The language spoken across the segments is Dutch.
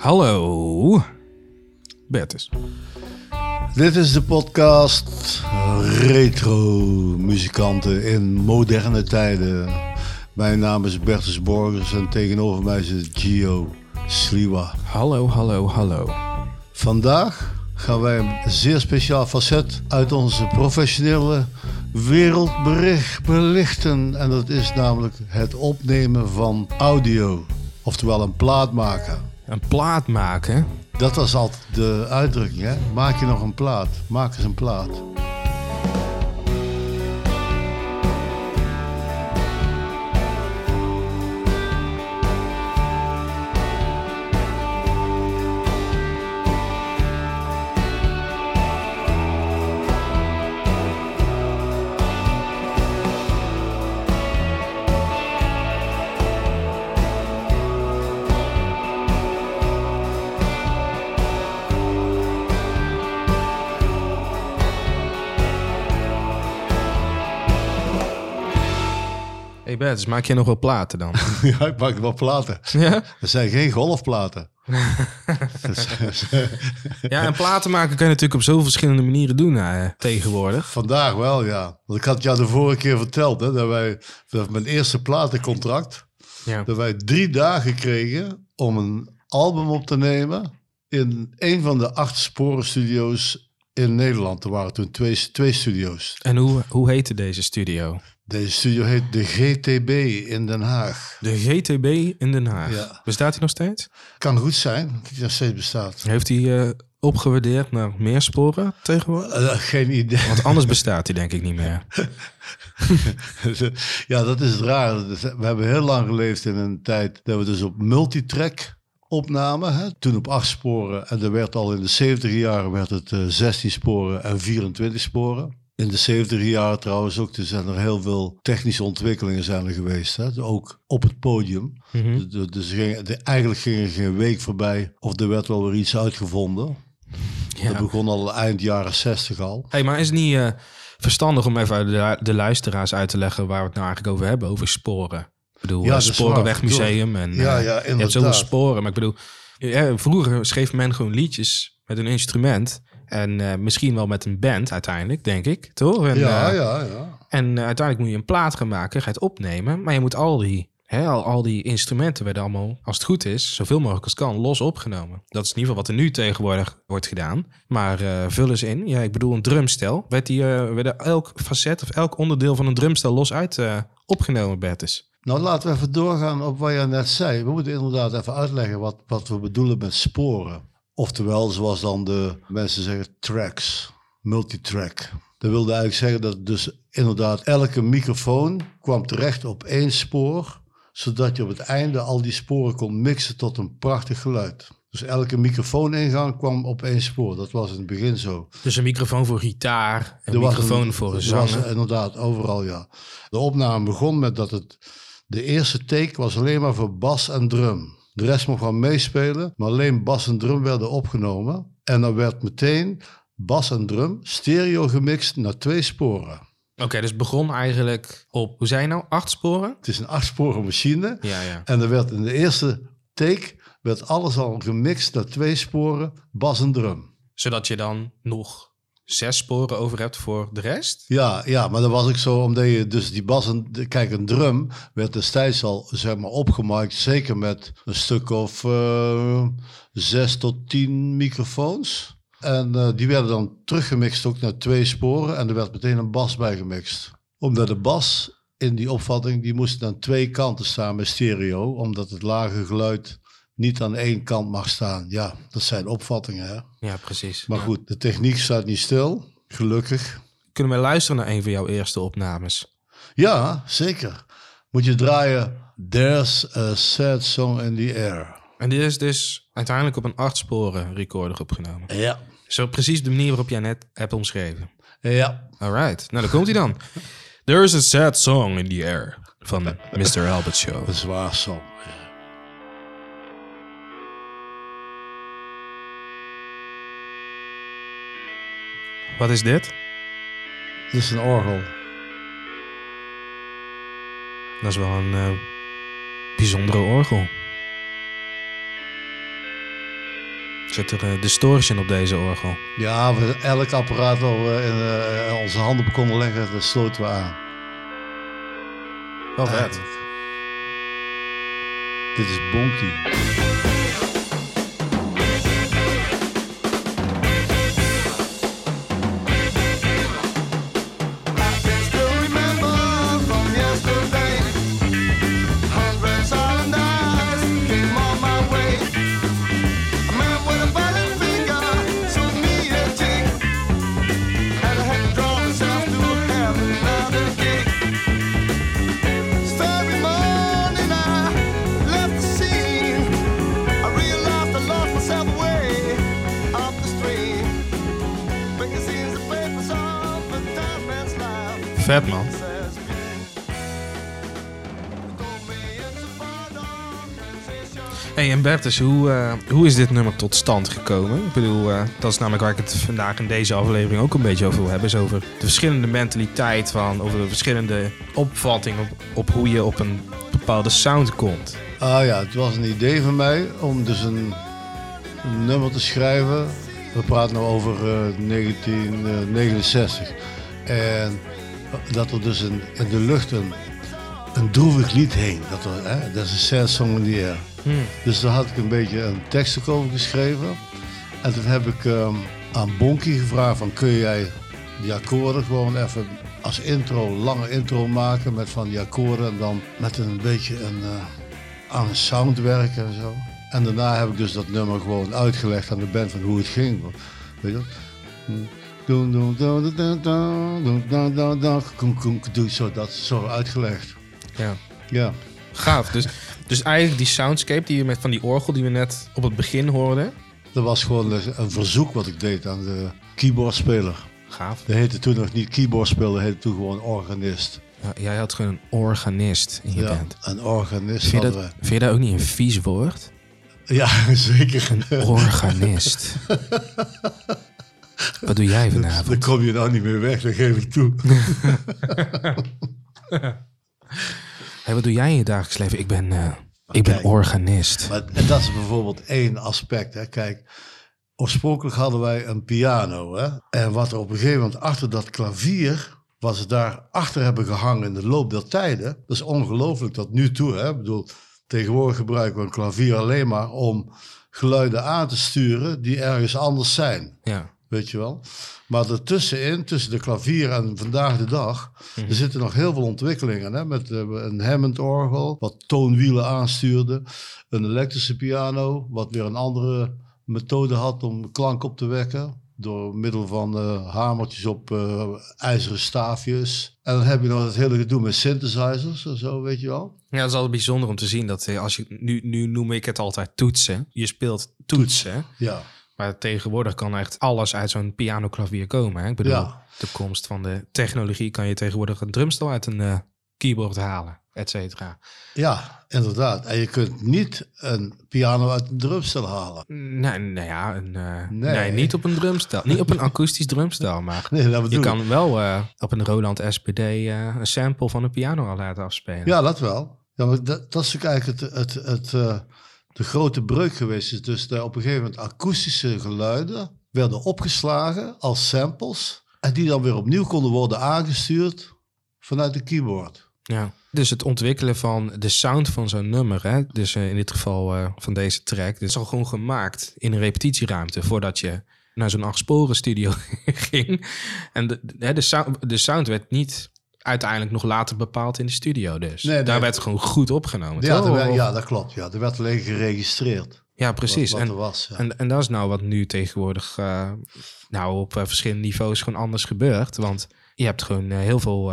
Hallo. Bertus. Dit is de podcast Retro Muzikanten in moderne tijden. Mijn naam is Bertus Borgers en tegenover mij zit Gio Sliwa. Hallo, hallo, hallo. Vandaag gaan wij een zeer speciaal facet uit onze professionele wereldbericht belichten. En dat is namelijk het opnemen van audio. Oftewel een plaat maken. Een plaat maken. Dat was altijd de uitdrukking, hè? Maak je nog een plaat? Maak eens een plaat. Bertus, maak je nog wel platen dan? ja, ik maak wel platen. ja? Er zijn geen golfplaten. Ja, en platen maken kan je natuurlijk op zoveel verschillende manieren doen eh, tegenwoordig. Vandaag wel, ja. Want ik had jou de vorige keer verteld, hè, dat wij dat mijn eerste platencontract, Ja. dat wij drie dagen kregen om een album op te nemen in een van de acht sporenstudio's in Nederland. Er waren toen twee, twee studio's. En hoe, hoe heette deze studio? Deze studio heet de GTB in Den Haag. De GTB in Den Haag. Ja. Bestaat hij nog steeds? Kan goed zijn dat die nog steeds bestaat. Heeft hij eh, opgewaardeerd naar meer sporen tegenwoordig? Eh, geen idee. Want anders bestaat hij denk ik niet meer. ja, dat is het raar. We hebben heel lang geleefd in een tijd dat we dus op multitrack opnamen. Hè? Toen op acht sporen. En er werd al in de 70 jaren werd het eh, 16 sporen en 24 sporen. In de 70 jaren trouwens ook, er zijn er heel veel technische ontwikkelingen zijn er geweest. Hè? Ook op het podium. Mhm. Dus- ging, er- eigenlijk ging er geen week voorbij of er werd wel weer iets uitgevonden. Dat Ja. begon al eind jaren 60 al. Hey, maar is het niet eh, verstandig om even de, de luisteraars uit te leggen waar we het nou eigenlijk over hebben? Over sporen. Ik bedoel, Ja, dat is Sporenwegmuseum. En, Ja, eh, ja, Je hebt inderdaad. zoveel sporen. Maar ik bedoel, ja, vroeger schreef men gewoon liedjes met een instrument. En eh, misschien wel met een band uiteindelijk, denk ik. Toch? En, Ja, eh, ja, ja. en eh, uiteindelijk moet je een plaat gaan maken, ga je het opnemen. Maar je moet al die, hè, al, al die instrumenten werden allemaal, als het goed is, zoveel mogelijk als kan, los opgenomen. Dat is in ieder geval wat er nu tegenwoordig wordt gedaan. Maar vul eens in. Ja, ik bedoel een drumstel. Werd, die, werd er elk facet of elk onderdeel van een drumstel los uit opgenomen, Bertus? Nou, laten we even doorgaan op wat je net zei. We moeten inderdaad even uitleggen wat, wat we bedoelen met sporen. Oftewel, zoals dan de mensen zeggen, tracks, multitrack. Dat wilde eigenlijk zeggen dat dus inderdaad elke microfoon kwam terecht op één spoor, zodat je op het einde al die sporen kon mixen tot een prachtig geluid. Dus elke microfooningang kwam op één spoor. Dat was in het begin zo. Dus een microfoon voor gitaar, een Er microfoon een- voor zang. inderdaad, overal ja. De opname begon met dat het... De eerste take was alleen maar voor bas en drum. De rest mocht wel meespelen, maar alleen bas en drum werden opgenomen. En dan werd meteen bas en drum stereo gemixt naar twee sporen. Oké, dus begon eigenlijk op, hoe zei je nou, acht sporen? Het is een achtsporen machine. Ja, ja. En er werd in de eerste take werd alles al gemixt naar twee sporen, bas en drum. Zodat je dan nog zes sporen over hebt voor de rest? Ja, ja, maar dat was ook zo omdat je dus die bas en kijk een drum werd destijds al zeg maar opgemaakt, zeker met een stuk of eh, zes tot tien microfoons. En eh, die werden dan teruggemixt ook naar twee sporen en er werd meteen een bas bij gemixt. Omdat de bas in die opvatting, die moest aan twee kanten staan met stereo, omdat het lage geluid niet aan één kant mag staan. Ja, dat zijn opvattingen hè. Ja, precies. Maar goed, de techniek staat niet stil, gelukkig. Kunnen we luisteren naar een van jouw eerste opnames? Ja, zeker. Moet je draaien There's a Sad Song in the Air. En dit is dus uiteindelijk op een acht sporen recorder opgenomen. Ja. Zo precies de manier waarop jij net hebt omschreven. Ja. Alright, nou dan komt hij dan. There's a sad song in the air van Mr. Albert Show. Een zwaar song. Wat is dit? Dit is een orgel. Dat is wel een eh, bijzondere orgel. Zit er uh, distortion op deze orgel? Ja, we, elk apparaat waar we in uh, onze handen op konden leggen, dat sloten we aan. Wel vet. Dit is Bonky. Vet, man. Hey, en Bertus, hoe, uh, hoe is dit nummer tot stand gekomen? Ik bedoel, uh, dat is namelijk waar ik het vandaag in deze aflevering ook een beetje over wil hebben. Is over de verschillende mentaliteit van, over de verschillende opvattingen op, op hoe je op een bepaalde sound komt. Ah ja, het was een idee van mij om dus een, een nummer te schrijven. We praten nu over uh, 1969. En dat er dus in, in de lucht een, een droevig lied heen. Dat, er, hè, dat is een sad song in the air. Hmm. Dus daar had ik een beetje een tekst over geschreven. En toen heb ik um, aan Bonky gevraagd van kun jij die akkoorden gewoon even als intro, lange intro maken met van die akkoorden en dan met een beetje een, uh, aan een sound werken en zo. En daarna heb ik dus dat nummer gewoon uitgelegd aan de band van hoe het ging. Weet je? Zo, dat zo uitgelegd. Ja. ja. Gaaf. Dus, dus eigenlijk die soundscape die je met van die orgel die we net op het begin hoorden. Dat was gewoon een verzoek wat ik deed aan de keyboardspeler. Gaaf. Dat heette toen nog niet keyboardspeler, dat heette toen gewoon organist. Ja, jij had gewoon een organist in je ja, band. een organist vind je, dat, we. vind je dat ook niet een vies woord? Ja, zeker. Een organist. Wat doe jij vanavond? Dan kom je nou niet meer weg, dat geef ik toe. hey, wat doe jij in je dagelijks leven? Ik ben, uh, ik ben organist. Maar, en dat is bijvoorbeeld één aspect. Hè. Kijk, oorspronkelijk hadden wij een piano. Hè. En wat er op een gegeven moment achter dat klavier wat ze daar achter hebben gehangen in de loop der tijden. Dat is ongelooflijk tot nu toe. Hè? Ik bedoel, tegenwoordig gebruiken we een klavier alleen maar om geluiden aan te sturen die ergens anders zijn. Ja. Weet je wel? Maar ertussenin, tussen de klavier en vandaag de dag, Mhm. er zitten nog heel veel ontwikkelingen. Hè? Met uh, een Hammond-orgel, wat toonwielen aanstuurde. Een elektrische piano, wat weer een andere methode had om klank op te wekken. Door middel van uh, hamertjes op uh, ijzeren staafjes. En dan heb je nog het hele gedoe met synthesizers en zo, weet je wel. Ja, dat is altijd bijzonder om te zien dat als je nu, nu noem ik het altijd toetsen. Je speelt toetsen. Ja. Maar tegenwoordig kan echt alles uit zo'n pianoklavier komen. Hè? Ik bedoel, Ja. de komst van de technologie kan je tegenwoordig een drumstel uit een eh, keyboard halen, et cetera. Ja, inderdaad. En je kunt niet een piano uit een drumstel halen. Nee, nou ja, een, eh, Nee. nee. niet op een drumstel. niet op een akoestisch drumstel, maar Nee, dat je kan wel eh, op een Roland SPD een sample van een piano al laten afspelen. Ja, dat wel. Ja, maar dat, dat is eigenlijk het, het, het, de grote breuk geweest. Is dus dat op een gegeven moment akoestische geluiden werden opgeslagen als samples. En die dan weer opnieuw konden worden aangestuurd vanuit de keyboard. Ja. Dus het ontwikkelen van de sound van zo'n nummer, hè? dus eh, in dit geval eh, van deze track, dit is al gewoon gemaakt in een repetitieruimte voordat je naar zo'n achtsporen studio ging. En de, de, sound, de sound werd niet uiteindelijk nog later bepaald in de studio dus. Nee, nee. Daar werd gewoon goed opgenomen. Ja, toch? er werd- ja, dat klopt. Ja. Er werd alleen geregistreerd. ja, precies. Wat, wat en, was. Ja. en, en dat is nou wat nu tegenwoordig eh, nou op eh, verschillende niveaus gewoon anders gebeurt. Want je hebt gewoon eh, heel veel,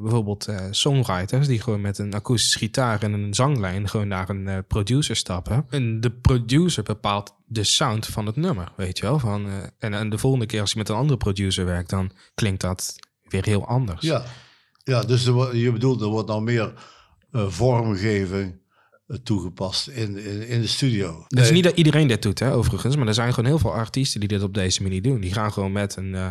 bijvoorbeeld songwriters die gewoon met een akoestische gitaar en een zanglijn gewoon naar een producer stappen. En de producer bepaalt de sound van het nummer, weet je wel. Van, en, en de volgende keer als je met een andere producer werkt, dan klinkt dat weer heel anders. ja. ja, dus er, je bedoelt, er wordt nou meer eh, vormgeving eh, toegepast in, in, in de studio. Het is niet dat iedereen dit doet, hè, overigens. Maar er zijn gewoon heel veel artiesten die dit op deze manier doen. Die gaan gewoon met een, eh,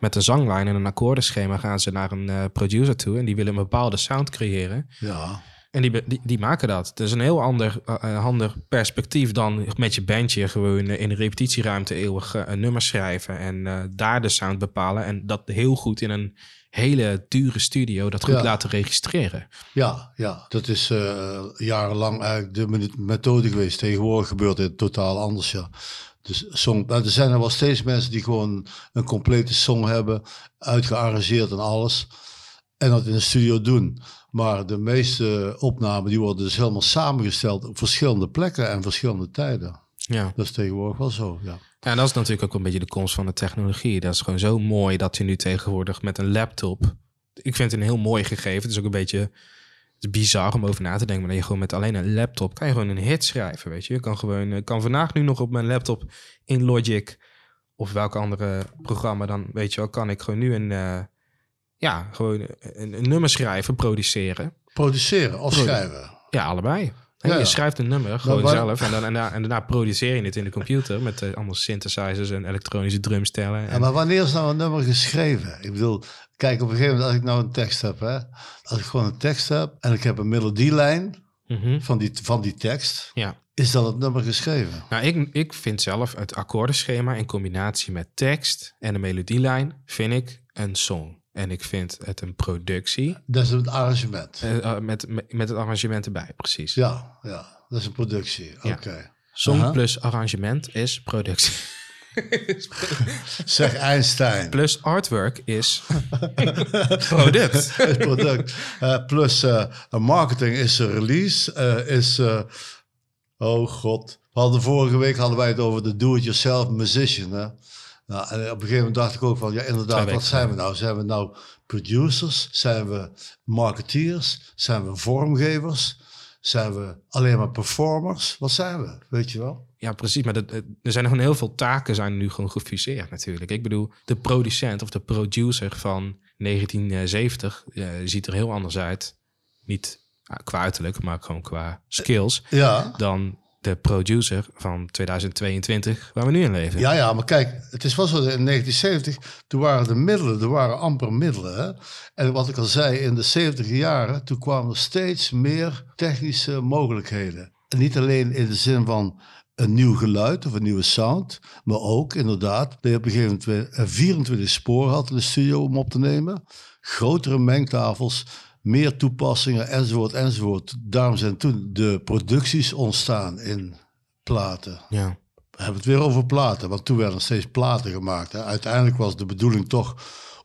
met een zanglijn en een akkoordenschema gaan ze naar een producer toe. En die willen een bepaalde sound creëren. Ja, En die, die, die maken dat. Het is een heel ander, eh, ander perspectief dan met je bandje gewoon eh, in een repetitieruimte eeuwig eh, een nummer schrijven en eh, daar de sound bepalen. En dat heel goed in een hele dure studio dat goed Ja. laten registreren. Ja, ja, dat is eh, jarenlang eigenlijk de me- methode geweest. Tegenwoordig gebeurt het totaal anders, ja. Dus song, maar er zijn er wel steeds mensen die gewoon een complete song hebben, uitgearrangeerd en alles. En dat in de studio doen. Maar de meeste opnamen die worden dus helemaal samengesteld op verschillende plekken en verschillende tijden. Ja. Dat is tegenwoordig wel zo, ja. Ja, en dat is natuurlijk ook een beetje de komst van de technologie. Dat is gewoon zo mooi dat je nu tegenwoordig met een laptop. Ik vind het een heel mooi gegeven. Het is ook een beetje het is bizar om over na te denken. Maar dat je gewoon met alleen een laptop kan je gewoon een hit schrijven. Weet je, je kan gewoon. Ik kan vandaag nu nog op mijn laptop in Logic of welke andere programma dan, weet je wel, kan ik gewoon nu een. eh, ja, gewoon een, een nummer schrijven, produceren. Produceren of Produ- schrijven. Ja, allebei. Ja, Je ja. schrijft een nummer gewoon waar- zelf en, dan, en, daarna, en daarna produceer je het in de computer met eh, allemaal synthesizers en elektronische drumstellen. Ja, En, maar wanneer is nou een nummer geschreven? Ik bedoel, kijk, op een gegeven moment als ik nou een tekst heb, hè, als ik gewoon een tekst heb en ik heb een melodielijn Mhm, van die, van die tekst, ja. is dan het nummer geschreven? Nou, ik, ik vind zelf het akkoordenschema in combinatie met tekst en de melodielijn vind ik een song. En ik vind het een productie Dat is een arrangement. eh, eh, met, met, met het arrangement erbij, precies. Ja, ja, dat is een productie. Ja. Oké. Song plus arrangement is productie. Zeg Einstein. Plus artwork is product. Product. Eh, plus eh, een marketing is een release. eh, is, eh, oh god. We hadden vorige week hadden wij het over de do-it-yourself musician. Hè? Nou, en op een gegeven moment dacht ik ook van, ja inderdaad, wat zijn we nou? Zijn we nou producers? Zijn we marketeers? Zijn we vormgevers? Zijn we alleen maar performers? Wat zijn we? Weet je wel? Ja, precies. Maar dat, eh, er zijn gewoon heel veel taken zijn nu gewoon gefuseerd natuurlijk. Ik bedoel, de producent of de producer van 1970 eh, ziet er heel anders uit. Niet qua uiterlijk, maar gewoon qua skills. Ja. Dan de producer van 2022, waar we nu in leven. Ja, ja, maar kijk, het is wel zo, in 1970, toen waren de middelen, er waren amper middelen. En wat ik al zei, in de 70 jaren, toen kwamen er steeds meer technische mogelijkheden. En niet alleen in de zin van een nieuw geluid of een nieuwe sound, maar ook inderdaad dat je op een gegeven moment weer een 24 sporen had in de studio om op te nemen. Grotere mengtafels, meer toepassingen enzovoort enzovoort. Daarom zijn toen de producties ontstaan in platen. Ja. We hebben het weer over platen, want toen werden er steeds platen gemaakt. Hè. Uiteindelijk was de bedoeling toch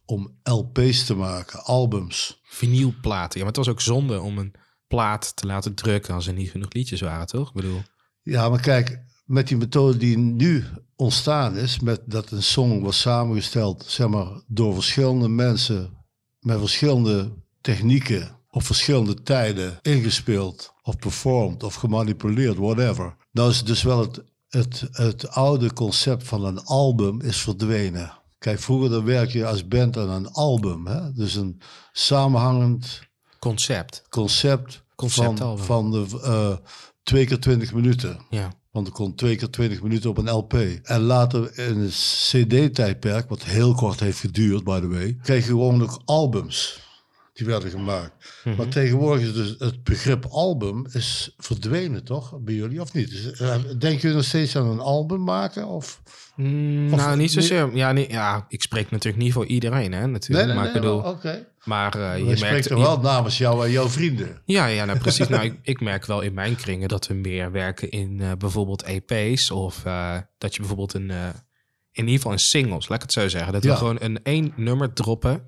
om LP's te maken, albums. Vinylplaten. Ja, maar het was ook zonde om een plaat te laten drukken als er niet genoeg liedjes waren, toch? Ik bedoel, Ja, maar kijk, met die methode die nu ontstaan is, met dat een song was samengesteld, zeg maar, door verschillende mensen met verschillende technieken op verschillende tijden ingespeeld of performed of gemanipuleerd, whatever. Nou is dus wel het, het, het oude concept van een album is verdwenen. Kijk, vroeger dan werk je als band aan een album. Hè? Dus een samenhangend concept. concept van, van de, eh, twee keer twintig minuten. Ja. Want er kon twee keer 20 minuten op een LP. En later in het CD-tijdperk, wat heel kort heeft geduurd, by the way, kreeg je gewoon nog albums. Die werden gemaakt. Mhm. Maar tegenwoordig is dus het begrip album is verdwenen, toch? Bij jullie of niet? Dus, eh, denken jullie nog steeds aan een album maken? Of? Mm, Of- nou, niet zozeer. Ja, nee, ja, ik spreek natuurlijk niet voor iedereen, hè, natuurlijk. maar ik bedoel, maar Oké. maar eh, Je je merkt... spreekt er je- wel namens jou en jouw vrienden. Ja, ja, nou precies. nou, ik, ik merk wel in mijn kringen dat we meer werken in eh, bijvoorbeeld EP's of eh, dat je bijvoorbeeld een, eh, in ieder geval een singles, laat ik het zo zeggen. Dat Ja. we gewoon een één nummer droppen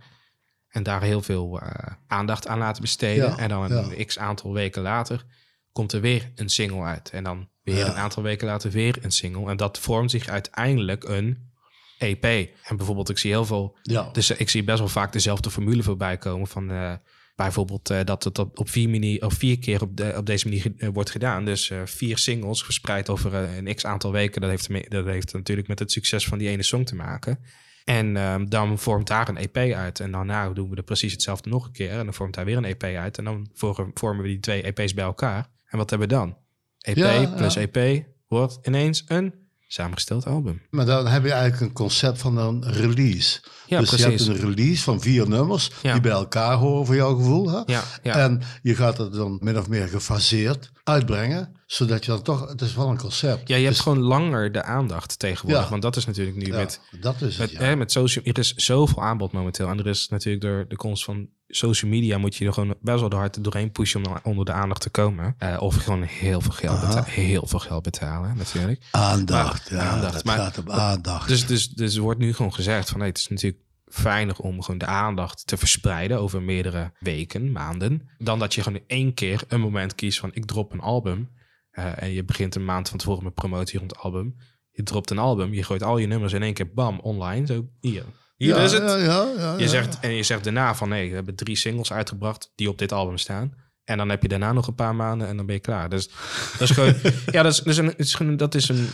en daar heel veel eh, aandacht aan laten besteden. Ja, En dan een x aantal weken later komt er weer een single uit. En dan weer Ja. een aantal weken later weer een single. En dat vormt zich uiteindelijk een EP. En bijvoorbeeld, ik zie heel veel dus eh, ik zie best wel vaak dezelfde formule voorbij komen van eh, bijvoorbeeld dat het op, vier, manier, of vier keer op, de, op deze manier wordt gedaan. Dus vier singles verspreid over een x aantal weken. Dat heeft, dat heeft natuurlijk met het succes van die ene song te maken. En ehm, dan vormt daar een EP uit. En daarna doen we er precies hetzelfde nog een keer. En dan vormt daar weer een EP uit. En dan vormen, vormen we die twee EP's bij elkaar. En wat hebben we dan? EP Ja, plus ja. EP wordt ineens een samengesteld album. Maar dan heb je eigenlijk een concept van een release. Ja, dus je hebt een release van vier nummers Ja. die bij elkaar horen voor jouw gevoel. Hè? Ja, ja. En je gaat het dan min of meer gefaseerd uitbrengen, zodat je dan toch, het is wel een concept. Ja, je hebt Dus- gewoon langer de aandacht tegenwoordig. Ja. Want dat is natuurlijk nu ja, met, dat is het, met, hè, met social... Er is zoveel aanbod momenteel. En er is natuurlijk door de komst van social media... moet je er gewoon best wel de hard doorheen pushen... om onder de aandacht te komen. Eh, of gewoon heel veel geld, betalen, heel veel geld betalen, natuurlijk. Aandacht, Maar- ja, aandacht, het maar- gaat om aandacht. Dus, dus, dus er wordt nu gewoon gezegd van... Nee, het is natuurlijk fijner om gewoon de aandacht te verspreiden... over meerdere weken, maanden... dan dat je gewoon in één keer een moment kiest van... ik drop een album... eh, en je begint een maand van tevoren met promotie rond het album. Je dropt een album, je gooit al je nummers in één keer bam online. Zo, hier. Hier ja, is het. Ja, ja, ja, Je zegt, en je zegt daarna van nee, we hebben drie singles uitgebracht die op dit album staan. En dan heb je daarna nog een paar maanden en dan ben je klaar. Dus dat is gewoon, ja, dat is, dat is, een, dat is een,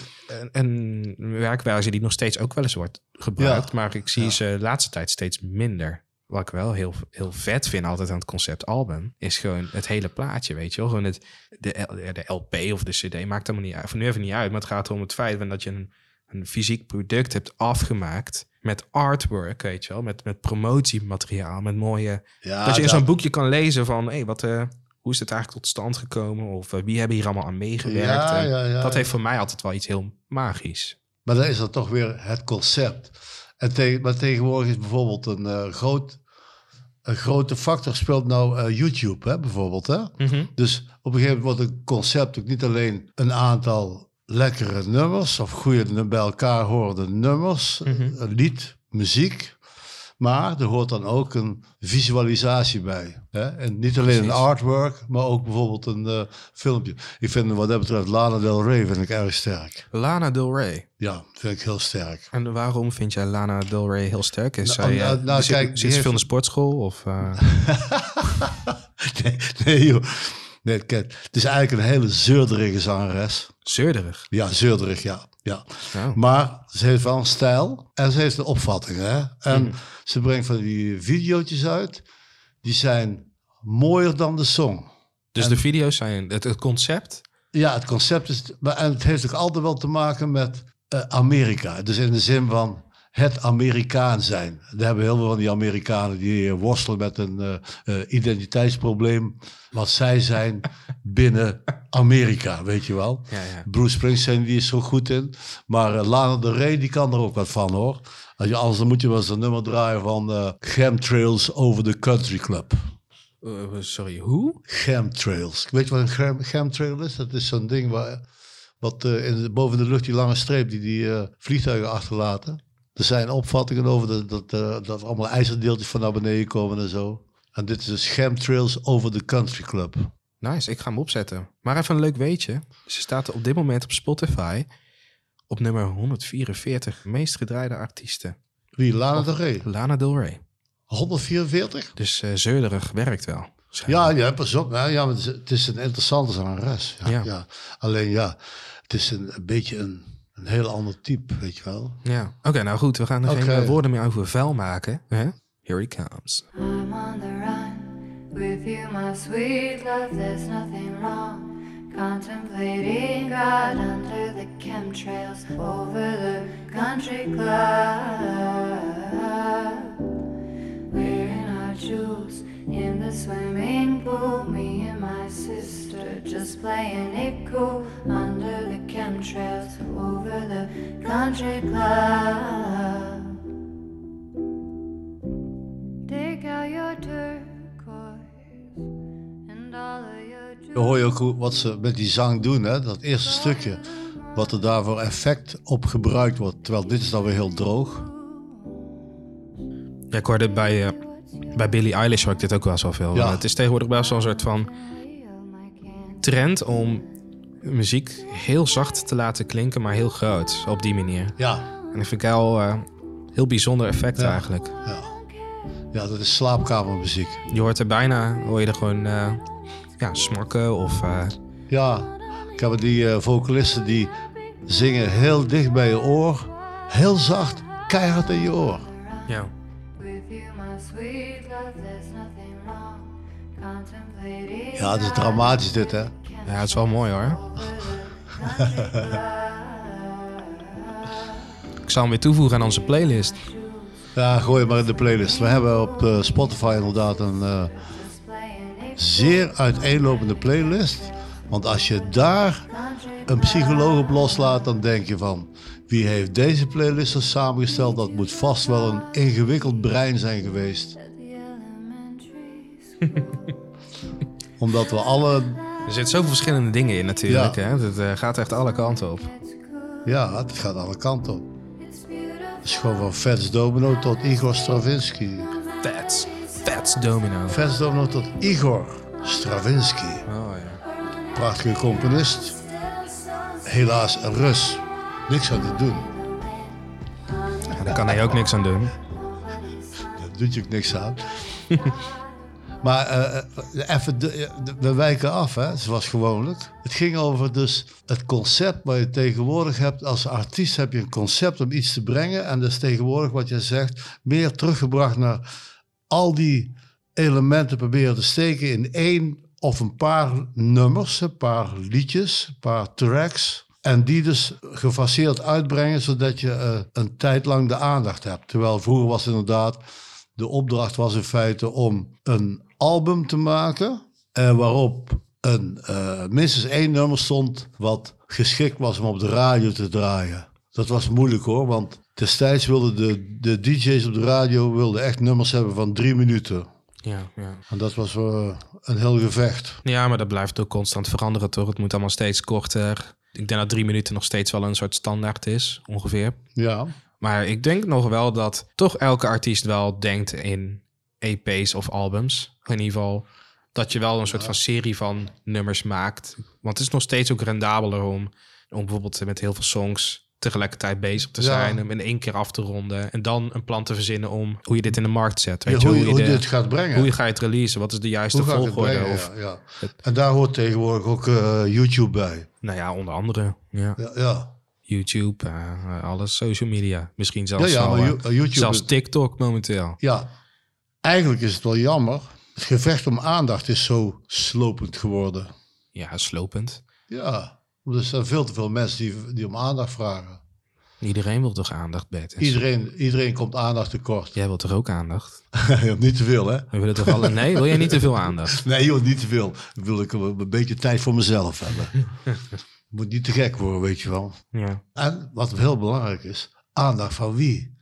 een, werkwijze die nog steeds ook wel eens wordt gebruikt. Maar ik zie ze de laatste tijd steeds minder. Wat ik wel heel, heel vet vind altijd aan het concept album, is gewoon het hele plaatje, weet je wel. Gewoon het, de, de LP of de CD maakt helemaal niet uit. Voor nu even niet uit, maar het gaat erom het feit dat je een, een fysiek product hebt afgemaakt met artwork, weet je wel. Met, met promotiemateriaal, met mooie... Ja, dat je in zo'n boekje kan lezen van, hé, wat... eh, hoe is het eigenlijk tot stand gekomen? Of eh, wie hebben hier allemaal aan meegewerkt? Ja, ja, dat heeft voor mij altijd wel iets heel magisch. Maar dan is dat toch weer het concept. En te, maar tegenwoordig is bijvoorbeeld een, eh, groot, een grote factor speelt nou eh, YouTube, hè, bijvoorbeeld. Hè? Dus op een gegeven moment wordt een concept ook niet alleen een aantal lekkere nummers of goede bij elkaar horende nummers, Mhm. een lied, muziek. Maar er hoort dan ook een visualisatie bij. Hè? En niet alleen een artwork, maar ook bijvoorbeeld een eh, filmpje. Ik vind wat dat betreft Lana Del Rey vind ik erg sterk. Lana Del Rey. Ja, vind ik heel sterk. En waarom vind jij Lana Del Rey heel sterk? Is Nou, zij, nou, eh, nou, zit, kijk, zit ze heeft- veel in de sportschool? Of, eh, nee, nee, joh. Nee, kijk, het is eigenlijk een hele zeurderige zangeres. zeurderig? Ja, zeurderig, ja. Ja. Maar ze heeft wel een stijl en ze heeft een opvatting. Hè? En Mhm. ze brengt van die video's uit, die zijn mooier dan de song. dus de video's zijn het, het concept. Ja, het concept is, maar, en het heeft ook altijd wel te maken met eh, Amerika. Dus in de zin van het Amerikaan zijn. Daar hebben heel veel van die Amerikanen die eh, worstelen met een eh, eh, identiteitsprobleem. Wat zij zijn binnen Amerika, weet je wel. Ja, ja. Bruce Springsteen die is zo goed in. Maar Lana Del Rey die kan er ook wat van hoor. Als je, anders dan moet je wel eens een nummer draaien van Chemtrails over the Country Club. Sorry, hoe? Chemtrails. Weet je wat een chem, chemtrail is? Dat is zo'n ding waar, wat in boven de lucht die lange streep die die vliegtuigen achterlaten. Er zijn opvattingen over dat, dat, eh, dat allemaal ijzerdeeltjes van naar beneden komen en zo. En dit is dus Chemtrails over the Country Club. Nice, ik ga hem opzetten. Maar even een leuk weetje. Ze staat op dit moment op Spotify op nummer 144 meest gedraaide artiesten. Wie? Lana Del Rey. Lana Del Rey. 144? Dus zeurderig werkt wel. Ja, ja, pas op. hè. Ja, het is- het is een interessante zangeres. Ja, Ja. ja. Alleen ja, het is een, een beetje een, een heel ander type, weet je wel. Ja. Oké, nou goed. We gaan er geen Oké. eh, woorden meer over vuil maken. Hè? Here he comes. I'm on the run with you, my sweet love. There's nothing wrong. Contemplating God under the chemtrails over the country club. Wearing our jewels in the swimming pool. Me and my sister just playing it cool chemtrails over the country club. Take out your turquoise and all of your Dan hoor je ook hoe- wat ze met die zang doen, hè? dat eerste stukje. Wat er daar voor effect op gebruikt wordt. Terwijl dit is dan weer heel droog. Ja, ik hoorde bij, eh, bij Billie Eilish hoor ik dit ook wel zoveel. Ja. Het is tegenwoordig best wel een soort van trend om muziek heel zacht te laten klinken, maar heel groot. Op die manier. Ja, En dat vind ik wel eh heel bijzonder effect Ja. eigenlijk. ja. ja dat is slaapkamermuziek. Je hoort er bijna, hoor je er gewoon eh, ja, smakken of... eh, Ja, ik heb die eh, vocalisten die zingen heel dicht bij je oor. Heel zacht, keihard in je oor. ja. With you, my sweet love, there's nothing wrong. Contemplating Ja, het is dramatisch dit, hè? Ja, het is wel mooi hoor. zal hem weer toevoegen aan onze playlist. Ja, gooi maar in de playlist. We hebben op eh, Spotify inderdaad een eh, zeer uiteenlopende playlist. Want als je daar een psycholoog op loslaat, dan denk je van... Wie heeft deze playlist zo samengesteld? Dat moet vast wel een ingewikkeld brein zijn geweest. Omdat we alle... Er zitten zoveel verschillende dingen in natuurlijk. Ja. Hè? Het eh, gaat echt alle kanten op. Ja, het gaat alle kanten op. Het is gewoon van Fats Domino tot Igor Stravinsky. Fats. Fats Domino. Fats Domino tot Igor Stravinsky. Oh ja. Prachtige componist. Helaas een Rus. Niks aan te doen. Ja, Daar kan hij ook niks aan doen. Daar doet je ook niks aan. maar eh, eh, even, eh, we wijken af, hè, zoals gewoonlijk. Het ging over dus het concept wat je tegenwoordig hebt. Als artiest heb je een concept om iets te brengen. En dat is tegenwoordig wat je zegt, meer teruggebracht naar al die elementen proberen te steken in één of een paar nummers, een paar liedjes, een paar tracks. En die dus gefaseerd uitbrengen, zodat je een tijd lang de aandacht hebt. Terwijl vroeger was inderdaad, de opdracht was in feite om een album te maken. eh, waarop een, eh, minstens één nummer stond wat geschikt was om op de radio te draaien. Dat was moeilijk hoor, want destijds wilden de, de DJ's op de radio wilden echt nummers hebben van drie minuten. Ja, ja. En dat was eh, een heel gevecht. ja, maar dat blijft ook constant veranderen toch? Het moet allemaal steeds korter. Ik denk dat drie minuten nog steeds wel een soort standaard is, ongeveer. Ja, Maar ik denk nog wel dat toch elke artiest wel denkt in EP's of albums. In ieder geval dat je wel een soort van serie van nummers maakt. Want het is nog steeds ook rendabeler om, om bijvoorbeeld met heel veel songs tegelijkertijd bezig te Ja. zijn. Om in één keer af te ronden. En dan een plan te verzinnen om hoe je dit in de markt zet. Weet Ja, je, hoe, je, hoe de- je dit gaat brengen. hoe je ga je het releasen? Wat is de juiste volgorde? brengen, Of, ja, ja. En daar hoort tegenwoordig ook eh, YouTube bij. Nou ja, onder andere. Ja. Ja, ja. YouTube, eh, alles, social media. Misschien zelfs, ja al, eh, You- YouTube... zelfs TikTok momenteel. ja, eigenlijk is het wel jammer. Het gevecht om aandacht is zo slopend geworden. Ja, slopend. Ja, want er zijn veel te veel mensen die, die om aandacht vragen. Iedereen wil toch aandacht, Bert? Iedereen, iedereen komt aandacht tekort. Jij wilt toch ook aandacht? niet te veel, hè? We willen toch alle... Nee, wil jij niet te veel aandacht? Nee, joh, niet te veel. Dan wil ik een, een beetje tijd voor mezelf hebben. Moet niet te gek worden, weet je wel. Ja. En wat heel belangrijk is, aandacht van wie?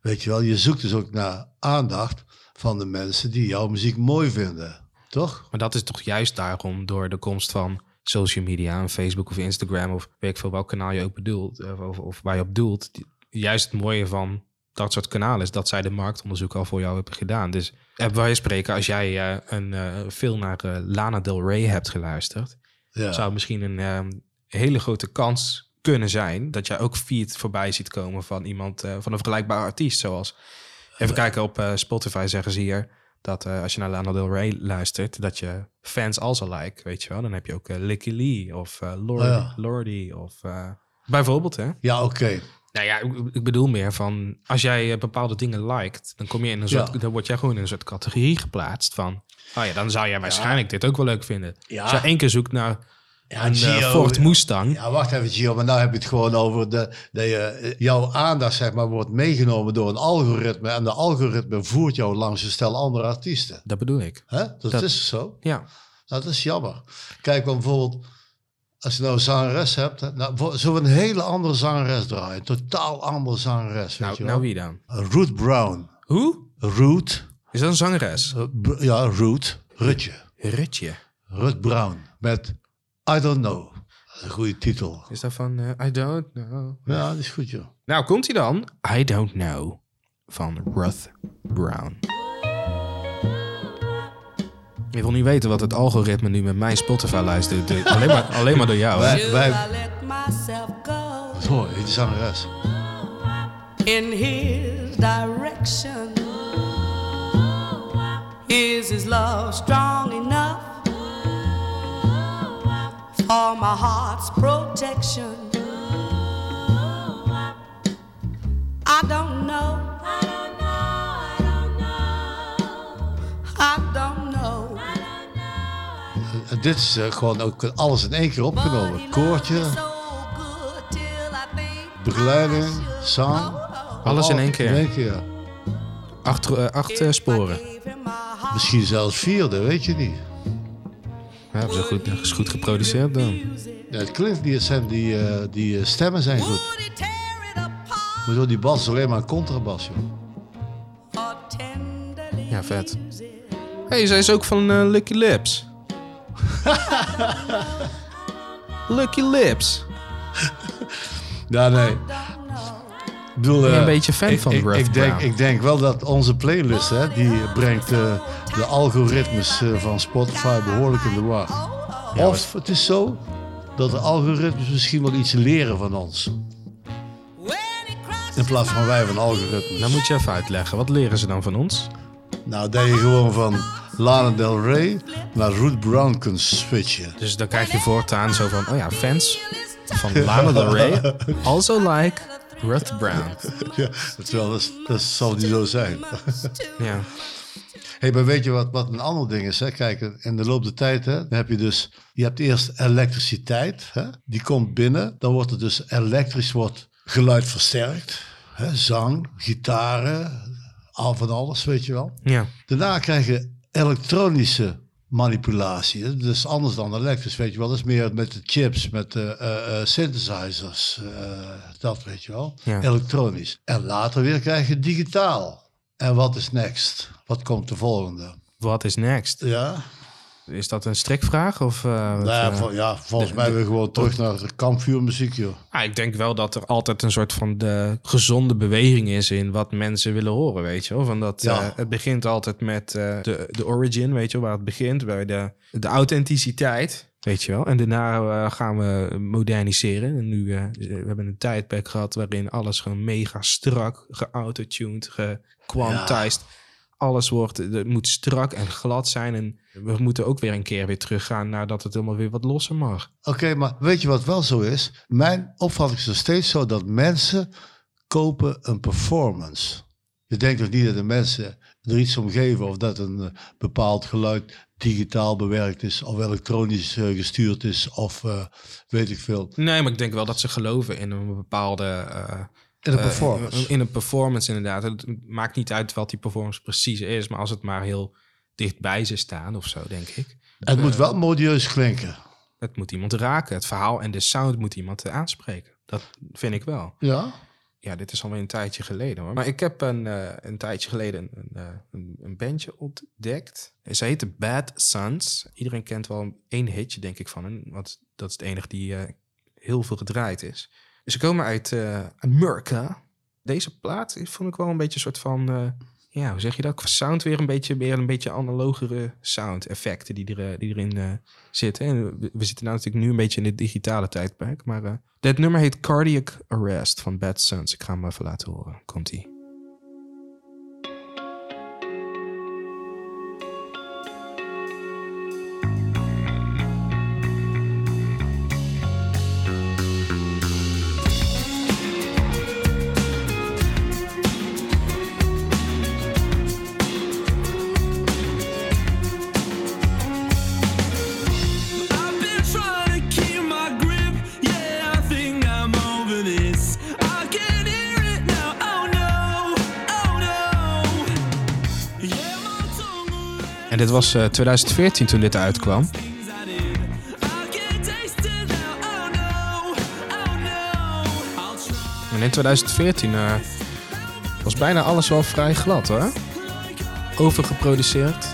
Weet je wel, je zoekt dus ook naar aandacht van de mensen die jouw muziek mooi vinden. Toch? Maar dat is toch juist daarom door de komst van social media, en Facebook of Instagram of weet ik veel welk kanaal je ook bedoelt of, of, of waar je op doelt. Juist het mooie van dat soort kanalen is dat zij de marktonderzoek al voor jou hebben gedaan. Dus eh, wij spreken, als jij eh, een eh, veel naar eh, Lana Del Rey hebt geluisterd, Ja. zou misschien een ehm, hele grote kans kunnen zijn dat jij ook feed voorbij ziet komen van iemand eh, van een vergelijkbare artiest. Zoals even kijken op eh, Spotify zeggen ze hier dat eh, als je naar Lana Del Rey luistert, dat je fans also like, weet je wel. Dan heb je ook eh, Licky Lee of eh Lordy, Oh ja. Lordy of bijvoorbeeld hè. Ja, oké. Nou ja, ik, ik bedoel meer van als jij bepaalde dingen liked, dan kom je in een soort, Ja. dan word jij gewoon in een soort categorie geplaatst van. Oh ja, dan zou jij waarschijnlijk dit ook wel leuk vinden. Ja. Als je één keer zoekt naar Ja, een eh, Gio, Ford Mustang, Ja, wacht even, Gio, maar nou heb je het gewoon over de, dat je, eh, jouw aandacht zeg maar, wordt meegenomen door een algoritme. En de algoritme voert jou langs een stel andere artiesten. dat bedoel ik. Hè? Dat, Dat- is zo. Ja, Nou, dat is jammer. Kijk, want bijvoorbeeld, als je nou een zangeres hebt, nou, zullen we een hele andere zangeres draaien? Een totaal andere zangeres, weet nou, je nou wie dan? Ruth Brown. Hoe? Ruth, Is dat een zangeres? eh, ja, Ruth, Rutje. Rutje. Ruth Brown met I Don't Know. Dat is een goede titel. Is dat van eh, I Don't Know? Ja, dat is goed, joh. Nou, komt hij dan? I Don't Know van Ruth Brown. Je wil niet weten wat het algoritme nu met mijn Spotify-lijst doet. Doe- Alleen maar, alleen maar door jou, hè? Wij, wij, I let myself go hoor, die zangeres. in his direction? Is his love strong enough for my heart's protection? I don't know. I don't know. I don't know. I don't know. En dit is eh, gewoon ook alles in één keer opgenomen. Koortje. begeleiding, zang. Alles in één In keer. één keer. Acht, eh, acht eh, sporen. Misschien zelfs vierde, weet je niet. Ja, hebben ze goed, is goed geproduceerd dan. Ja, het klinkt het zijn die, eh, die eh, stemmen zijn goed. Maar zo die bas is alleen maar een contrabas, joh. Ja, vet. hey, zij is ook van eh, Lucky Lips. Lucky Lips. Ja, nee. Ik bedoel, Ben je een eh, beetje fan ik, van ik, denk, ik denk wel dat onze playlist, hè, die brengt eh, de algoritmes eh, van Spotify behoorlijk in de war. of het is zo dat de algoritmes misschien wel iets leren van ons. In plaats van wij van algoritmes. Dan moet je even uitleggen. Wat leren ze dan van ons? Nou, dat je gewoon van Lana Del Rey naar Ruth Brown kunt switchen. Dus dan krijg je voortaan zo van... Oh ja, fans van Lana Del Rey. Also like Ruth Brown. Ja, dat, dat zal niet zo zijn. Ja. Hey, maar weet je wat, wat een ander ding is? Hè? Kijk, in de loop der tijd hè, dan heb je dus... Je hebt eerst elektriciteit. Hè? Die komt binnen. Dan wordt het dus elektrisch wordt geluid versterkt. Hè? Zang, gitaren, al van alles, weet je wel. Ja. Daarna krijg je elektronische manipulatie. Dus anders dan elektrisch, weet je wel. Dat is meer met de chips, met de eh, eh, synthesizers. eh, dat weet je wel. Ja. Elektronisch. En later weer krijg je digitaal. En wat is next? Wat komt de volgende? Wat is next? Ja, Is dat een strikvraag? Of, eh, ja, eh? ja volgens mij weer gewoon terug naar de kampvuurmuziek, joh. Ah, ik denk wel dat er altijd een soort van de gezonde beweging is in wat mensen willen horen, weet je wel. Van dat, Ja. eh, het begint altijd met de, de origin, weet je wel, waar het begint, bij de, de authenticiteit, weet je wel. En daarna gaan we moderniseren. En nu, we hebben een tijdperk gehad waarin alles gewoon mega strak, geautotuned, gequantized. Alles wordt, het moet strak en glad zijn. En we moeten ook weer een keer weer teruggaan naar dat het helemaal weer wat losser mag. Oké, maar weet je wat wel zo is? Mijn opvatting is nog steeds zo dat mensen kopen een performance. Je denkt toch niet dat de mensen er iets om geven of dat een eh, bepaald geluid digitaal bewerkt is of elektronisch eh, gestuurd is of eh, weet ik veel. Nee, maar ik denk wel dat ze geloven in een bepaalde... eh, In een eh, performance. in een performance inderdaad. Het maakt niet uit wat die performance precies is, maar als het maar heel dicht bij ze staan of zo, denk ik. het moet wel modieus klinken. Het moet iemand raken. Het verhaal en de sound moet iemand aanspreken. Dat vind ik wel. Ja? Ja, dit is alweer een tijdje geleden hoor. Maar ik heb een, eh, een tijdje geleden een, een, eh, een, bandje ontdekt. Ze heette Bad Sons. Iedereen kent wel één hitje, denk ik, van hen. Want dat is het enige die eh, heel veel gedraaid is. Ze komen uit eh Amerika. Deze plaat vond ik wel een beetje een soort van... eh, ja, hoe zeg je dat? Sound weer een beetje meer een beetje analogere sound effecten die, er, eh, die erin zitten. En we, zitten nou natuurlijk nu een beetje in het digitale tijdperk. Maar dit nummer heet Cardiac Arrest van Bad Sons. Ik ga hem even laten horen. Komt-ie. Was eh, 2014 toen dit uitkwam. En in 2014 eh, was bijna alles wel vrij glad hoor. Overgeproduceerd.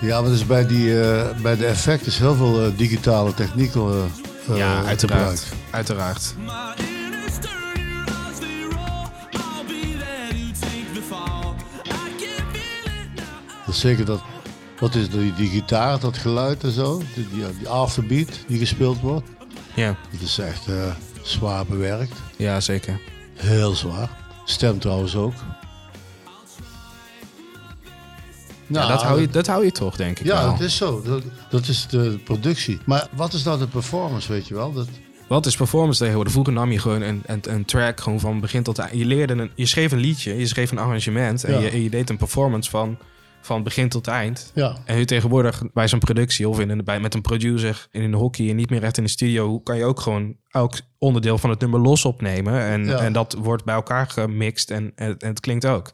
Ja, maar dus bij, die, eh, bij de effect is heel veel eh, digitale technieken eh, ja, eh, uiteraard. gebruikt. Uiteraard. Zeker dat, wat is die, die gitaar, dat geluid en zo, die, die, die afterbeat die gespeeld wordt. Ja, Dat is echt eh, zwaar bewerkt. ja zeker. Heel zwaar. Stem trouwens ook. Ja, dat, hou je, dat hou je toch, denk ik Ja, wel. dat is zo. Dat, dat is de productie. Maar wat is nou de performance, weet je wel? Dat, Wat is performance tegenwoordig? Vroeger nam je gewoon een, een, een track gewoon van begin tot eind. Je leerde een, je schreef een liedje, je schreef een arrangement en, Ja. je, en je deed een performance van, van begin tot eind. Ja. En nu tegenwoordig bij zo'n productie of in een, bij, met een producer in een hockey en niet meer echt in de studio, kan je ook gewoon elk onderdeel van het nummer los opnemen. En, Ja. en dat wordt bij elkaar gemixt en, en, en het klinkt ook.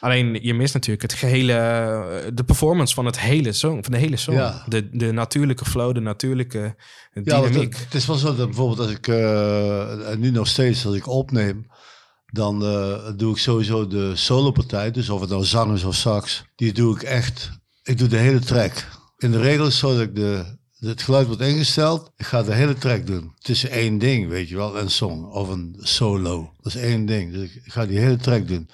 Alleen je mist natuurlijk het gehele, de performance van het hele song, van de hele song. Ja. De, de natuurlijke flow, de natuurlijke Ja, dynamiek. het, het is wel zo dat bijvoorbeeld als ik, eh, en nu nog steeds als ik opneem, dan eh, doe ik sowieso de solopartij, dus of het nou zang is of sax, die doe ik echt, ik doe de hele track. In de regel is zo dat ik de, het geluid wordt ingesteld, ik ga de hele track doen. Het is één ding, weet je wel, een song of een solo. Dat is één ding, dus ik ga die hele track doen.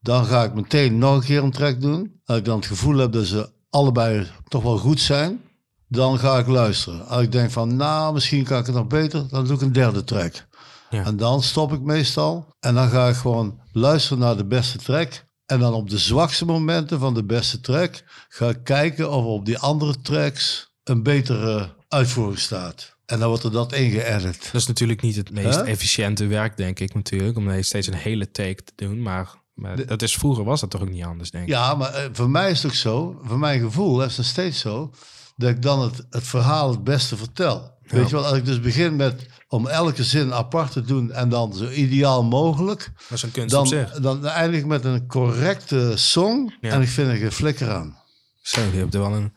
Dan ga ik meteen nog een keer een track doen. Als ik dan het gevoel heb dat ze allebei toch wel goed zijn, dan ga ik luisteren. Als ik denk van, nou, misschien kan ik het nog beter, dan doe ik een derde track. Ja. En dan stop ik meestal. En dan ga ik gewoon luisteren naar de beste track. En dan op de zwakste momenten van de beste track ga ik kijken of er op die andere tracks een betere uitvoering staat. En dan wordt er dat ingeëdit. Dat is natuurlijk niet het meest Huh? efficiënte werk, denk ik natuurlijk, om steeds een hele take te doen. Maar, maar dat is, vroeger was dat toch ook niet anders, denk ik. Ja, maar eh, voor mij is het ook zo, voor mijn gevoel is het nog steeds zo, dat ik dan het, het verhaal het beste vertel. Ja. Weet je wel, als ik dus begin met om elke zin apart te doen en dan zo ideaal mogelijk, Dat is een kunst dan, zich. dan eindig ik met een correcte song Ja. en ik vind er geen flikker aan. Zo, je hebt er wel een,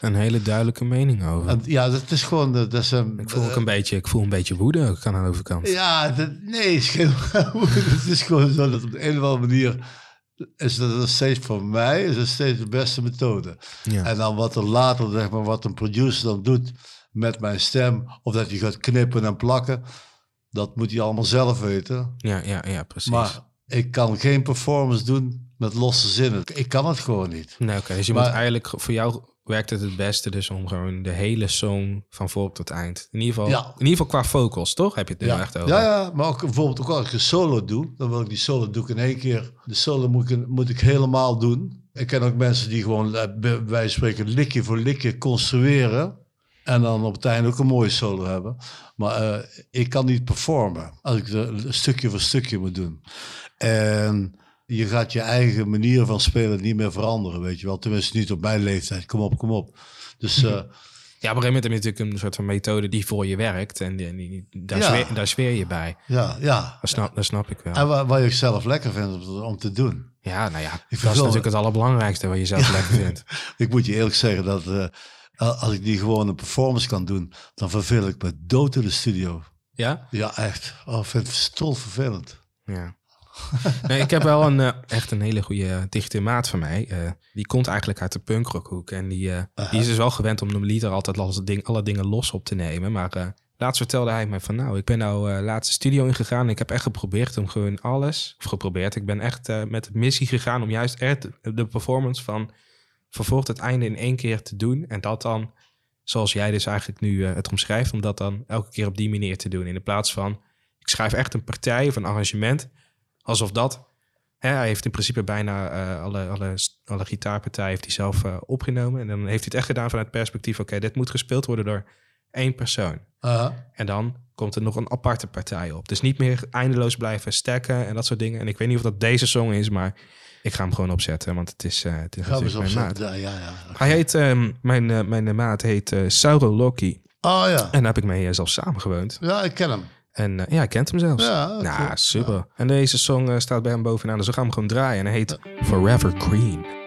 een hele duidelijke mening over. En ja, dat is gewoon, dat is ik, voel ook een beetje, ik voel een beetje woede ook aan de overkant. Ja, dat, nee, het is, geen, het is gewoon zo dat op de een of andere manier is dat nog steeds voor mij is steeds de beste methode. Ja. En dan wat er later, zeg maar, wat een producer dan doet met mijn stem, of dat hij gaat knippen en plakken, dat moet hij allemaal zelf weten. Ja, ja, ja, precies. Maar ik kan geen performance doen met losse zinnen. Ik kan het gewoon niet. Nee, oké. Dus je Maar- moet eigenlijk, voor jou werkt het het beste dus om gewoon de hele song van voor tot eind. In ieder geval, Ja. in ieder geval qua vocals, toch? Heb je het er Ja. echt over? ja, ja, maar ook bijvoorbeeld ook als ik een solo doe, dan wil ik die solo doe ik in één keer. De solo moet ik, moet ik helemaal doen. Ik ken ook mensen die gewoon eh, bij spreken likje voor likje construeren. En dan op het einde ook een mooie solo hebben. Maar eh, ik kan niet performen als ik het stukje voor stukje moet doen. En je gaat je eigen manier van spelen niet meer veranderen, weet je wel. Tenminste niet op mijn leeftijd. Kom op, kom op. Dus eh, Ja, op een gegeven moment heb je natuurlijk een soort van methode die voor je werkt. En die, die- daar, Ja. zweer, daar zweer je bij. ja, ja. Dat snap, dat snap ik wel. En wat, wat je zelf lekker vindt om, om te doen. Ja, nou ja, dat is natuurlijk het allerbelangrijkste wat je zelf lekker vindt. Ik moet je eerlijk zeggen dat eh, als ik die gewoon een performance kan doen, dan verveel ik me dood in de studio. Ja? Ja, echt. Oh, ik vind het strol vervelend. Ja. Nee, ik heb wel een, eh, echt een hele goede uh, dichte maat van mij. Eh, die komt eigenlijk uit de punkrockhoek. En die, eh, die is dus wel gewend om de liter altijd alle, ding, alle dingen los op te nemen. Maar eh, laatst vertelde hij me van nou, ik ben nou eh laatst de studio ingegaan. En ik heb echt geprobeerd om gewoon alles, of geprobeerd. Ik ben echt eh, met de missie gegaan om juist echt de performance van vervolgd het einde in één keer te doen. En dat dan, zoals jij dus eigenlijk nu eh, het omschrijft, om dat dan elke keer op die manier te doen. In de plaats van, ik schrijf echt een partij of een arrangement, alsof dat... Hè, hij heeft in principe bijna eh, alle, alle, alle gitaarpartijen heeft hij zelf eh, opgenomen. En dan heeft hij het echt gedaan vanuit het perspectief... oké, dit moet gespeeld worden door één persoon. Aha. En dan komt er nog een aparte partij op. Dus niet meer eindeloos blijven stacken en dat soort dingen. En ik weet niet of dat deze song is, maar ik ga hem gewoon opzetten. Want het is, eh het is Gaan natuurlijk mijn maat. opzetten. Ja, ja, ja. Hij heet, ehm, mijn, eh, mijn maat heet eh Sauro Loki. Oh ja. En daar heb ik mee eh, zelf samengewoond. Ja, ik ken hem. En ja, hij kent hem zelfs. Ja, nou, super. En deze song staat bij hem bovenaan, dus we gaan hem gewoon draaien. En hij heet Forever Green.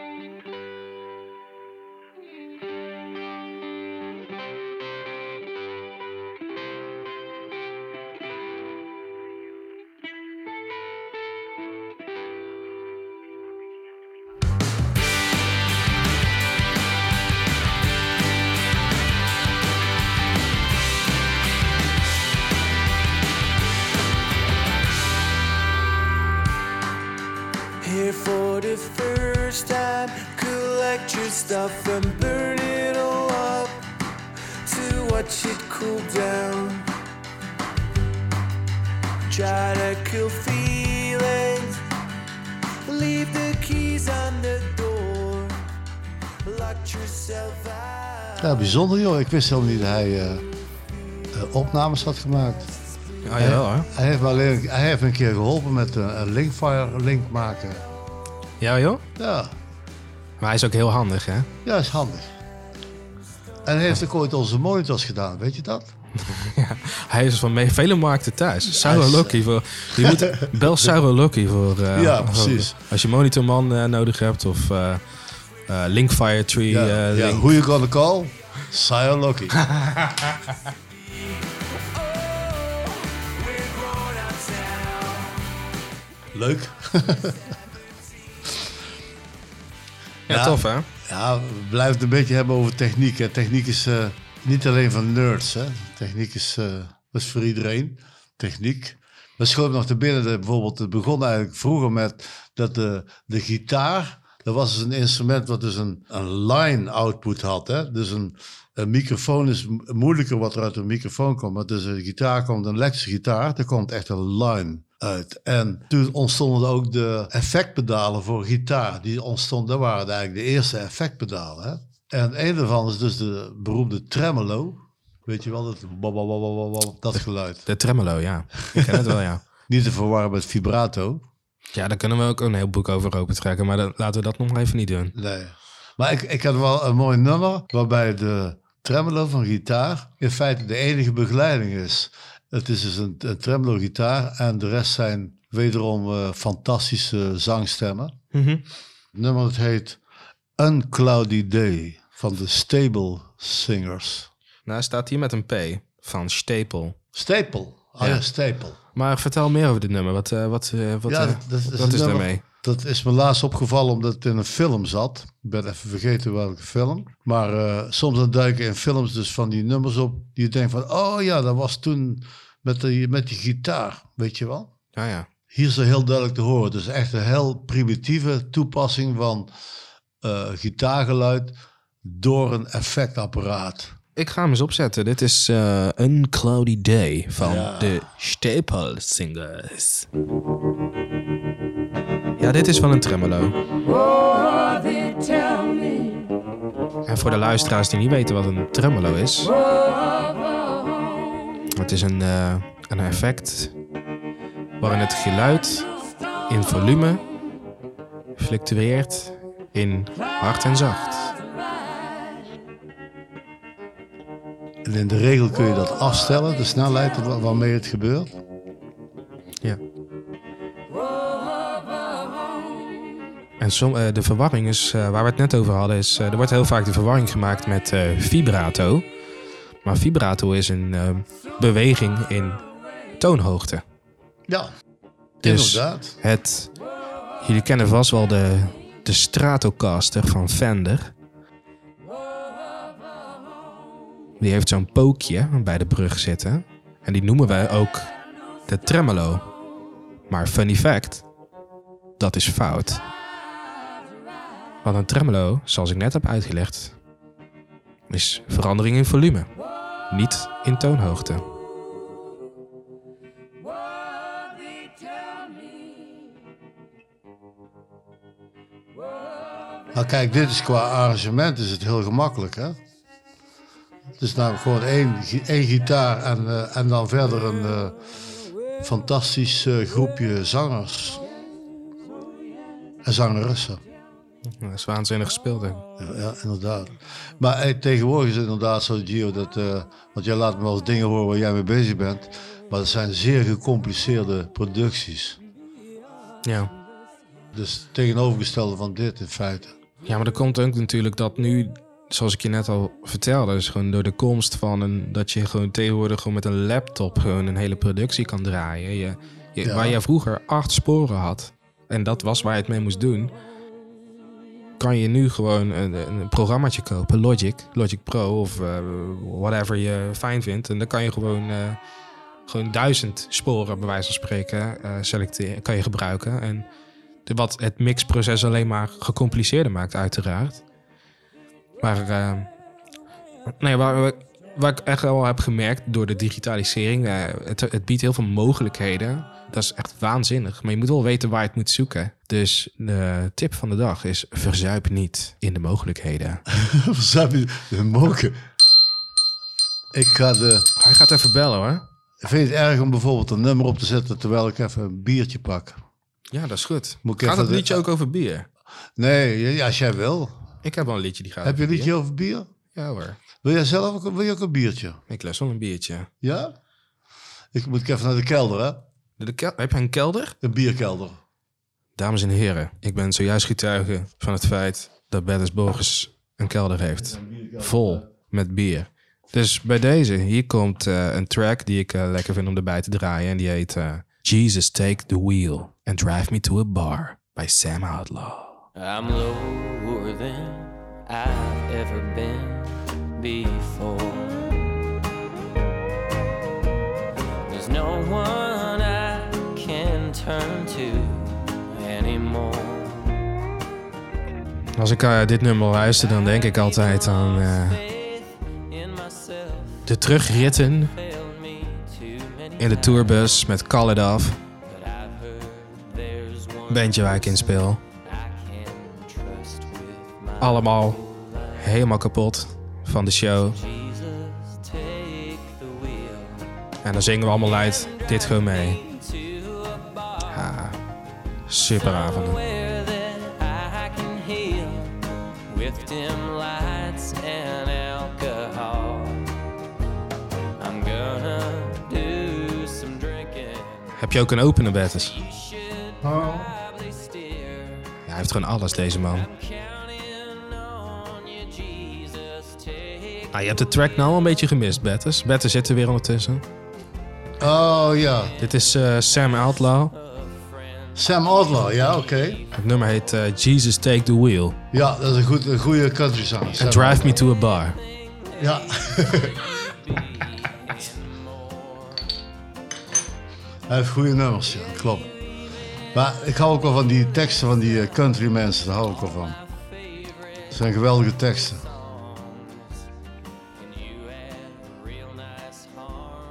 Bijzonder joh. Ik wist helemaal niet dat hij eh, eh, opnames had gemaakt. Ja, jawel hoor. Hij heeft, me alleen, hij heeft me een keer geholpen met een, een linkfire link maken. Ja joh? Ja. Maar hij is ook heel handig, hè? Ja, is handig. En hij heeft ook ooit onze monitors gedaan, weet je dat? Hij is van me- vele markten thuis. Is, Lucky voor... Je moet, bel Sarah Lucky voor... eh, Ja, voor- precies. als je monitorman eh, nodig hebt of eh eh, Linkfire Tree Ja, eh, ja. link. Who you gonna call? Sire Lucky. Leuk. Ja, Ja. tof hè? Ja, we blijven het een beetje hebben over techniek. Hè. Techniek is eh, niet alleen van nerds. Hè. Techniek is, eh, is voor iedereen. Techniek. We schoot nog te binnen, bijvoorbeeld, het begon eigenlijk vroeger met dat de, de gitaar, dat was dus een instrument wat dus een, een line output had. Hè. Dus een, een microfoon is mo- moeilijker wat er uit een microfoon komt. Maar dus een gitaar komt, een elektrische gitaar, daar komt echt een line uit. En toen ontstonden ook de effectpedalen voor gitaar. Die ontstonden, dat waren eigenlijk de eerste effectpedalen. Hè? En een daarvan is dus de beroemde tremolo. Weet je wel, dat, dat geluid. De tremolo, ja. Ik ken het wel, ja. Niet te verwarren met vibrato. Ja, daar kunnen we ook een heel boek over open trekken. Maar dan, laten we dat nog even niet doen. Nee. Maar ik, ik had wel een mooi nummer waarbij de tremolo van gitaar in feite de enige begeleiding is. Het is dus een, een tremolo gitaar en de rest zijn wederom eh, fantastische zangstemmen. Mhm. Het nummer dat heet Uncloudy Day van de Stable Singers. Nou, staat hier met een P van Stapel. Staple. Ah ja, Ja. Staple. Maar vertel meer over dit nummer. Wat, eh, wat, eh, wat, ja, eh, dat, dat is, wat daarmee? Dat is me laatst opgevallen omdat het in een film zat. Ik ben even vergeten welke film. Maar soms dan duiken in films dus van die nummers op. Die je denkt van, oh ja, dat was toen met die, met die gitaar. Weet je wel? Ja, ja. Hier is er heel duidelijk te horen. Dus echt een heel primitieve toepassing van gitaargeluid door een effectapparaat. Ik ga hem eens opzetten. Dit is Een Cloudy Day van Ja. de Staple Singers. Ja, dit is van een tremolo. En voor de luisteraars die niet weten wat een tremolo is. Het is een, eh, een effect waarin het geluid in volume fluctueert in hard en zacht. En in de regel kun je dat afstellen, de snelheid wa- waarmee het gebeurt. Ja. En som, eh, de verwarring is, eh, waar we het net over hadden, is eh, er wordt heel vaak de verwarring gemaakt met vibrato. Maar vibrato is een beweging in toonhoogte. Ja, Dus inderdaad. het, jullie kennen vast wel de, de Stratocaster van Fender. Die heeft zo'n pookje bij de brug zitten. En die noemen wij ook de tremolo. Maar funny fact, dat is fout. Want een tremolo, zoals ik net heb uitgelegd, is verandering in volume. Niet in toonhoogte. Nou kijk, dit is qua arrangement is het heel gemakkelijk, hè? Het is namelijk gewoon één, gi- één gitaar en, eh, en dan verder een eh, fantastisch eh, groepje zangers. En zangeressen. Dat is waanzinnig gespeeld. hè. Ja, ja, inderdaad. Maar tegenwoordig is het inderdaad zo, Gio, dat, want jij laat me wel eens dingen horen waar jij mee bezig bent. Maar het zijn zeer gecompliceerde producties. Ja. Dus tegenovergestelde van dit in feite. Ja, maar er komt ook natuurlijk dat nu, zoals ik je net al vertelde, is gewoon door de komst van een, dat je gewoon tegenwoordig gewoon met een laptop gewoon een hele productie kan draaien. Je, je, Ja. Waar je vroeger acht sporen had, en dat was waar je het mee moest doen, kan je nu gewoon een, een programmaatje kopen, Logic, Logic Pro of eh, whatever je fijn vindt. En dan kan je gewoon, eh, gewoon duizend sporen, bij wijze van spreken, eh, selecteren, kan je gebruiken. En wat het mixproces alleen maar gecompliceerder maakt, uiteraard. Maar nee, waar, waar ik echt wel heb gemerkt door de digitalisering, eh, het, het biedt heel veel mogelijkheden. Dat is echt waanzinnig. Maar je moet wel weten waar je het moet zoeken. Dus de tip van de dag is: verzuip niet in de mogelijkheden. Verzuip je de moken. Ik ga de... Hij gaat even bellen hoor. Vind je het erg om bijvoorbeeld een nummer op te zetten terwijl ik even een biertje pak? Ja, dat is goed. Moet ik gaat het de- liedje ook over bier? Nee, als jij wil. Ik heb wel een liedje die gaat Heb je een liedje over bier? Ja hoor. Wil jij zelf ook, wil je ook een biertje? Ik les wel een biertje. Ja? Ik moet even naar de kelder, hè? De kel- heb je een kelder? Een bierkelder. Dames en heren, ik ben zojuist getuige van het feit dat Bertus Borges een kelder heeft. Vol met bier. Dus bij deze, hier komt eh, een track die ik eh, lekker vind om erbij te draaien. En die heet eh, Jesus Take the Wheel and Drive Me to a Bar by Sam Outlaw. I'm lower than I've ever been before. There's no one I can turn to anymore. Als ik eh, dit nummer luister, dan denk ik altijd aan myself de terugritten in de tourbus met Call It Off. Bandje waar ik in speel. Allemaal helemaal kapot van de show. En dan zingen we allemaal luid dit gewoon mee. super avonden. Somewhere that I can heal with dim lights and alcohol. I'm gonna do some drinking. Heb je ook een opener, Bertus? Steer. Ja, hij heeft gewoon alles, deze man. Ah, je hebt de track nou al een beetje gemist, Bertus. Bertus zit er weer ondertussen. Oh ja, Dit is eh, Sam Outlaw. Sam Outlaw, ja, oké. Het nummer heet eh, Jesus Take the Wheel Ja, dat is een, goed, een goede country. Sam and Drive Me to a Bar. Ja. Hij heeft goede nummers, ja, klopt. Maar ik hou ook wel van die teksten van die eh, country mensen, daar hou ik wel van. Het zijn geweldige teksten.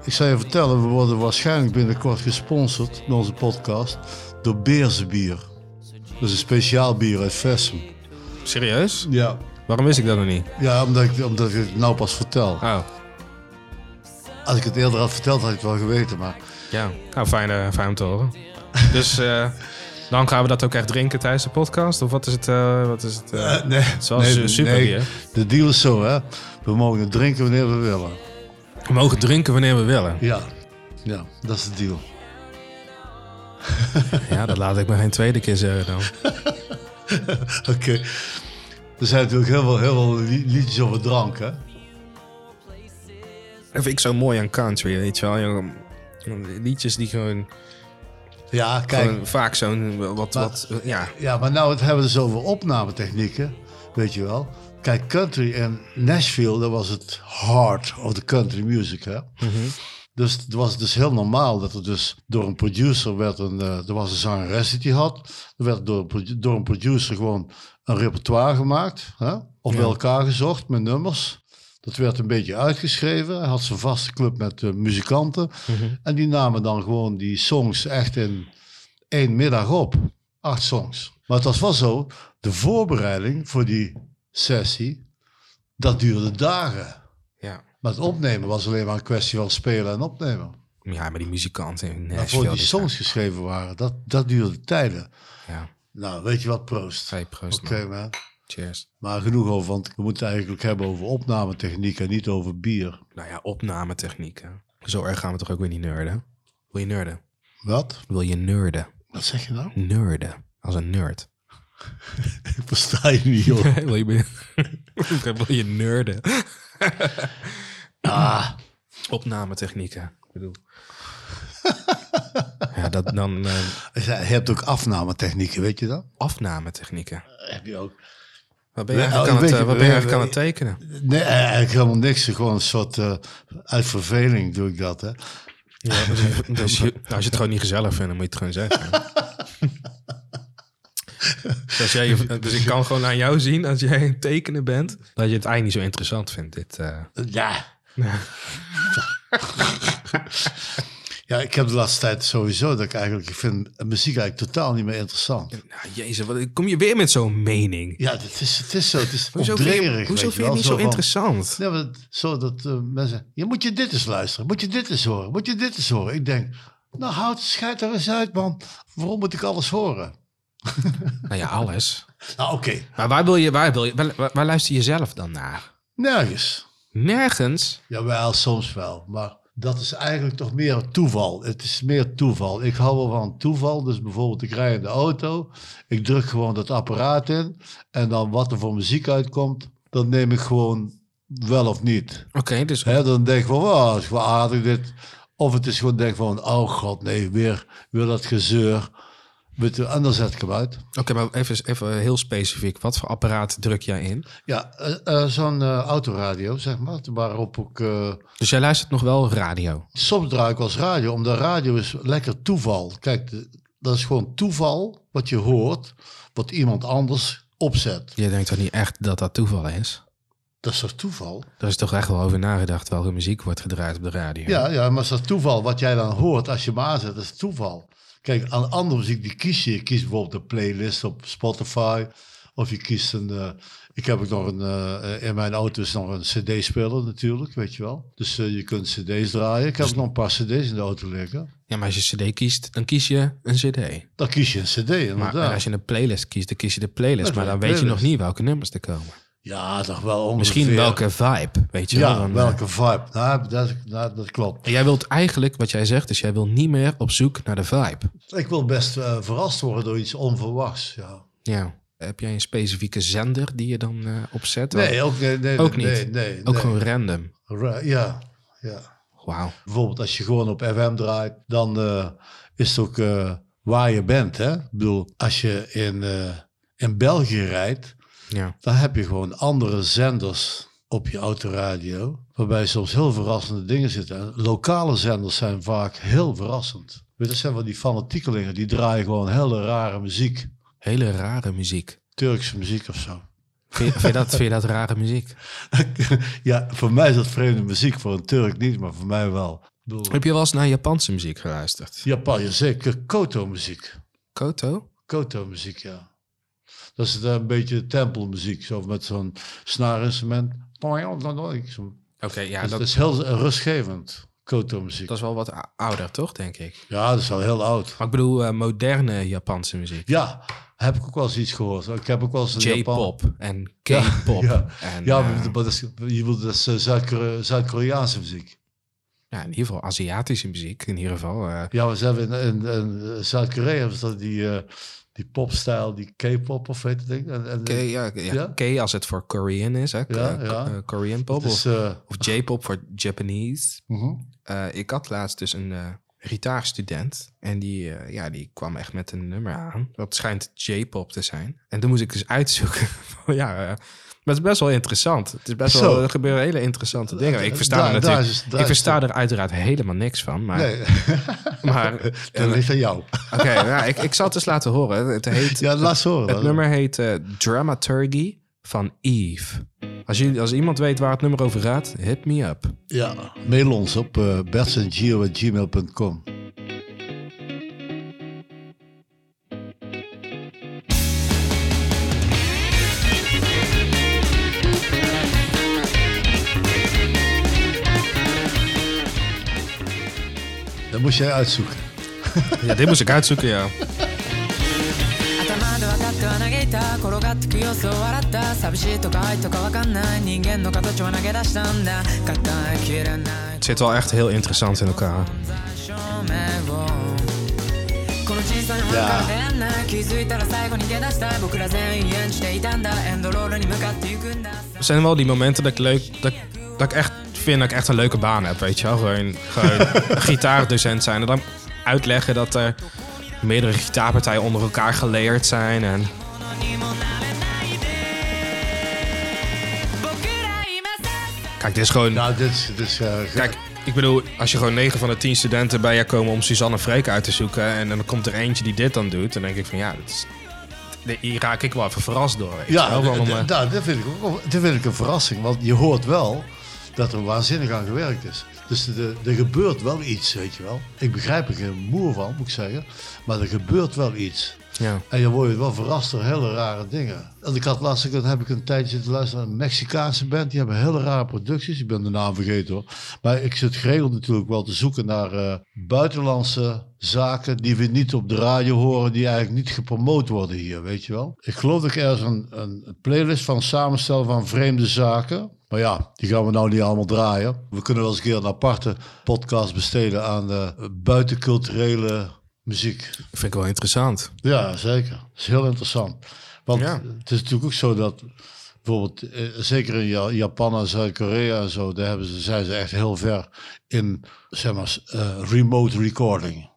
Ik zou je vertellen, we worden waarschijnlijk binnenkort gesponsord met onze podcast door Beersenbier. Dat is een speciaal bier uit Vessen. Serieus? Ja. Waarom wist ik dat nog niet? Ja, omdat ik, omdat ik het nou pas vertel. Oh, Als ik het eerder had verteld, had ik het wel geweten. Maar ja. Nou, fijn, eh, fijn om te horen. Dus eh, dan gaan we dat ook echt drinken tijdens de podcast? Of wat is het? eh, wat is het nee, het is wel su- super bier. De deal is zo, hè. We mogen het drinken wanneer we willen. We mogen drinken wanneer we willen. Ja, ja dat is de deal. Ja, dat laat ik me geen tweede keer zeggen dan. Oké. Er zijn natuurlijk heel veel, heel veel li- liedjes over drank, hè. Dat vind ik zo mooi aan country, weet je wel. Liedjes die gewoon, Ja, kijk. gewoon vaak zo'n wat, wat, ja, Ja, maar nou het hebben we dus over opnametechnieken, weet je wel. Kijk, country in Nashville, dat was het heart of the country music, hè. Dus het was dus heel normaal dat er dus door een producer werd een... eh, er was een zangeres die die had. Er werd door, door een producer gewoon een repertoire gemaakt. Hè? Of bij elkaar gezocht met nummers. Dat werd een beetje uitgeschreven. Hij had zijn vaste club met eh, muzikanten. En die namen dan gewoon die songs echt in één middag op. Acht songs. Maar het was wel zo, de voorbereiding voor die sessie, dat duurde dagen. ja. Maar het opnemen was alleen maar een kwestie van spelen en opnemen. Ja, maar die muzikanten in Nashville... voor die songs geschreven waren, dat, dat duurde tijden. Ja, Nou, weet je wat, proost. hey, proost Oké, man. man. Cheers. Maar genoeg over, want we moeten eigenlijk hebben over opnametechniek en niet over bier. Nou ja, opnametechnieken. Zo erg gaan we toch ook weer niet nerden? Wil je nerden? Wat? Wil je nerden? Wat zeg je nou? Nerden. Als een nerd. Ik versta je niet, joh. wil, je, wil je nerden? Ah, Opnametechnieken. Ik bedoel... ja, dat, dan eh, je hebt ook afnametechnieken, weet je dat? afnametechnieken. Heb je ook. Wat ben je eigenlijk, oh, aan, het, eh, je, wat ben je eigenlijk aan het tekenen? Nee, eigenlijk helemaal niks. Gewoon een soort, eh, uit verveling doe ik dat, hè. Ja, dus, je, als je het gewoon niet gezellig vindt, dan moet je het gewoon zeggen. Dus, als jij, je- dus ik kan gewoon aan jou zien, als jij een tekener bent, dat je het eigenlijk niet zo interessant vindt. Dit, eh. Ja. ja, ik heb de laatste tijd sowieso dat ik eigenlijk, ik vind muziek eigenlijk totaal niet meer interessant. Nou, jezus, wat, kom je weer met zo'n mening? Ja, het is, het is zo, het is Hoezo vind je, opdringerig. hoezo vind je het niet zo van- interessant? Ja, maar zo dat eh, mensen, je moet je dit eens luisteren, moet je dit eens horen, moet je dit eens horen. Ik denk, nou houd, scheid er eens uit man, waarom moet ik alles horen? Nou ja, alles. Nou, oké. Maar waar, wil je, waar, wil je, waar, waar luister je zelf dan naar? Nergens. Nergens. Jawel, soms wel. Maar dat is eigenlijk toch meer toeval. Het is meer toeval. Ik hou wel van toeval. Dus bijvoorbeeld, ik rij in de auto. Ik druk gewoon dat apparaat in. En dan wat er voor muziek uitkomt, dat neem ik gewoon wel of niet. Oké, dus Hè, dan denk ik van, wow, dat is wel aardig dit. Of het is gewoon denk van, oh god, nee, weer, weer dat gezeur. En dan zet ik hem uit. Oké, maar even, even heel specifiek. Wat voor apparaat druk jij in? Ja, eh, eh, zo'n eh, autoradio, zeg maar, waarop eh, Dus jij luistert nog wel radio? soms draai ik als radio, omdat radio is lekker toeval. Kijk, dat is gewoon toeval wat je hoort, wat iemand anders opzet. Je denkt toch niet echt dat dat toeval is? Dat is toch toeval? Er is toch echt wel over nagedacht welke muziek wordt gedraaid op de radio? Ja, ja, maar is dat toeval wat jij dan hoort als je hem aanzet, dat is toeval. Kijk, aan andere muziek die kies je. Je kiest bijvoorbeeld een playlist op Spotify. Of je kiest een... eh, ik heb ook nog een... eh, in mijn auto is nog een cd-speler natuurlijk, weet je wel. Dus eh, je kunt cd's draaien. Ik heb ook nog een paar cd's in de auto liggen. Ja, maar als je cd kiest, dan kies je een cd. Dan kies je een cd, Maar inderdaad. en als je een playlist kiest, dan kies je de playlist. Dat Maar dan weet je nog niet welke nummers er komen. Ja, toch wel ongeveer. Misschien welke vibe, weet je wel. Ja, Dan, eh, welke vibe. Nou, dat, nou, dat klopt. En jij wilt eigenlijk, wat jij zegt, is jij wil niet meer op zoek naar de vibe. Ik wil best eh, verrast worden door iets onverwachts. Ja. Ja. Heb jij een specifieke zender die je dan eh, opzet? Nee, ook, nee, nee, Ook nee, niet. Nee, Ook nee. gewoon random. Ra- Ja, ja. Wauw. Bijvoorbeeld als je gewoon op FM draait, dan is het ook waar je bent. Hè? Ik bedoel, als je in, in België rijdt, Ja. dan heb je gewoon andere zenders op je autoradio, waarbij soms heel verrassende dingen zitten. En lokale zenders zijn vaak heel verrassend. Weet je, dat zijn wel die fanatiekelingen, die draaien gewoon hele rare muziek. Hele rare muziek. Turkse muziek of zo. Vind je, vind dat, vind je dat rare muziek? ja, voor mij is dat vreemde muziek, voor een Turk niet, maar voor mij wel. Bedoel, Heb je wel eens naar Japanse muziek geluisterd? Japan, ja, zeker Koto-muziek. Koto? Koto-muziek, ja. Dat is een beetje tempelmuziek, zo met zo'n snaarinstrument. Oké, ja, Dus dat, dat is heel rustgevend, Koto-muziek. dat is wel wat ouder, toch, denk ik? Ja, dat is al heel oud. Maar ik bedoel eh, moderne Japanse muziek. Ja, heb ik ook wel eens iets gehoord. Ik heb ook wel eens Japan- J-pop en K-pop. Ja, En, ja eh, maar dat is, je bedoelt dat is eh, Zuid-Kore- Zuid-Koreaanse muziek. ja, in ieder geval Aziatische muziek. In ieder geval. Ja, we hebben in, in, in Zuid-Korea die, die popstijl, die K-pop of weet het ding. En, en, K, ja, ja, Ja? K als het voor Korean is, hè? Ja, eh, ja. Korean pop. Of, eh, of J-pop voor Japanese. mhm. Eh, ik had laatst dus een gitaarstudent. En die, ja, die kwam echt met een nummer aan. Dat schijnt J-pop te zijn. En toen moest ik dus uitzoeken. ja, maar het is best wel interessant. Het is best wel, er gebeuren hele interessante dingen. Ik versta, Daar- er, natuurlijk, is- ik versta er uiteraard helemaal niks van. Maar, Nee, maar dat ligt aan jou. oké, ja, ik, ik zal het eens laten horen. Het, heet, Ja, laat horen. het nummer heet eh, Dramaturgy van Eve. Als, jullie, als iemand weet waar het nummer over gaat, hit me up. Ja, mail ons op uh, bertsengio.gmail.com. moest jij uitzoeken. Ja, dit moest ik uitzoeken, ja. 頭で分かっては嘆いた転がってく様子を笑った寂しいとか愛とか分かんない人間の形は投げ出したんだ硬い切れない Het zit wel echt heel interessant in elkaar. 照明をこの小さなものから出会んない気づいたら最後に出だしたい僕ら全員演じていたんだエンドロールに向かって行くんだ Er zijn wel die momenten dat ik leuk... Dat, dat ik echt vind dat ik echt een leuke baan heb, weet je wel. Gewoon, gewoon gitaardocent zijn en dan uitleggen dat er meerdere gitaarpartijen onder elkaar geleerd zijn. En... Kijk, dit is gewoon... Nou, dit is... Eh, Kijk, ik bedoel, als je gewoon 9 van de 10 studenten bij je komen om Suzanne Freek uit te zoeken. en dan komt er eentje die dit dan doet. dan denk ik van ja, dat is, hier raak ik wel even verrast door. Ja, dat, eh, nou, vind ik ook, dat vind ik een verrassing. Want je hoort wel dat er waanzinnig aan gewerkt is. Dus er, gebeurt wel iets, weet je wel. Ik begrijp er geen moer van, moet ik zeggen. Maar er gebeurt wel iets. Ja. En je wordt wel verrast door hele rare dingen. En ik had laatst, heb ik een tijdje zitten luisteren naar een Mexicaanse band. Die hebben hele rare producties. Ik ben de naam vergeten hoor. Maar ik zit geregeld natuurlijk wel te zoeken naar eh, buitenlandse zaken die we niet op de radio horen. Die eigenlijk niet gepromoot worden hier, weet je wel. Ik geloof dat ik ergens een, een playlist van samenstellen van vreemde zaken. Maar ja, die gaan we nou niet allemaal draaien. We kunnen wel eens een keer een aparte podcast besteden aan eh, buitenculturele muziek. Vind ik wel interessant. Ja, zeker. Dat is heel interessant. Want Ja. het is natuurlijk ook zo dat bijvoorbeeld, eh, zeker in Ja- Japan en Zuid-Korea en zo, daar hebben ze, zijn ze echt heel ver in, zeg maar, eh, remote recording.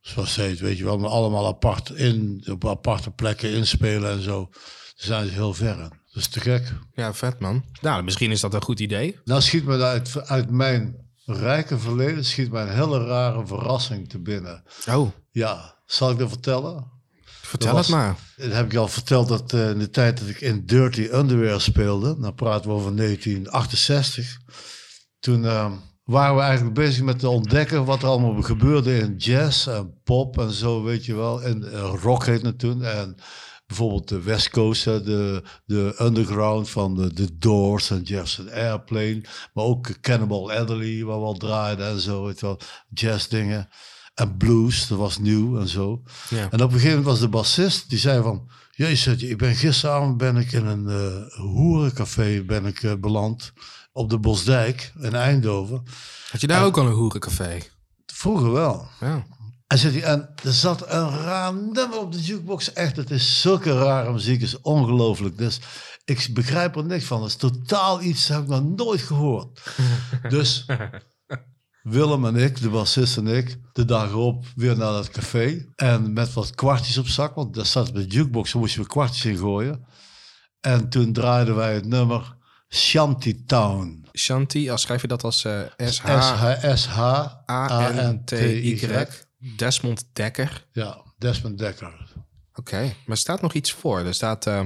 Zoals ze heet, weet je wel, maar allemaal apart in, op aparte plekken inspelen en zo. Daar zijn ze heel ver in. Dat is te gek. Ja, vet man. Nou, misschien is dat een goed idee. Nou schiet me uit, uit mijn rijke verleden, schiet mij een hele rare verrassing te binnen. Oh, Ja, zal ik dat vertellen? vertel Dat het maar. Dat heb ik al verteld dat eh, in de tijd dat ik in Dirty Underwear speelde, dan praten we over 1968. Toen eh, waren we eigenlijk bezig met te ontdekken wat er allemaal gebeurde in jazz en pop en zo, weet je wel. En eh, rock heet het toen. En bijvoorbeeld de West Coast, de, de underground van de, de Doors en Jefferson Airplane. Maar ook Cannibal Adderley, waar we al draaiden en zo, je wel. Jazz dingen. En blues, dat was nieuw en zo. Ja. En op een gegeven moment was de bassist, die zei van... Jezus, ik ben gisteravond ben ik in een eh hoerencafé ben ik, eh, beland. Op de Bosdijk in Eindhoven. Had je daar ook al een hoerencafé? Vroeger wel. Ja. En, zegt hij, en er zat een raar nummer op de jukebox. Echt, het is zulke rare muziek. Het is ongelooflijk. Dus ik begrijp er niks van. Het is totaal iets dat heb ik nog nooit gehoord. dus Willem en ik, de bassist en ik, de dag erop weer naar dat café. En met wat kwartjes op zak, want daar zat bij de jukebox, daar moest je weer kwartjes in gooien. En toen draaiden wij het nummer Shantytown. Shanti, als schrijf je dat als eh S-H... Desmond Dekker. Ja, Desmond Dekker. Oké, maar er staat nog iets voor. Er staat eh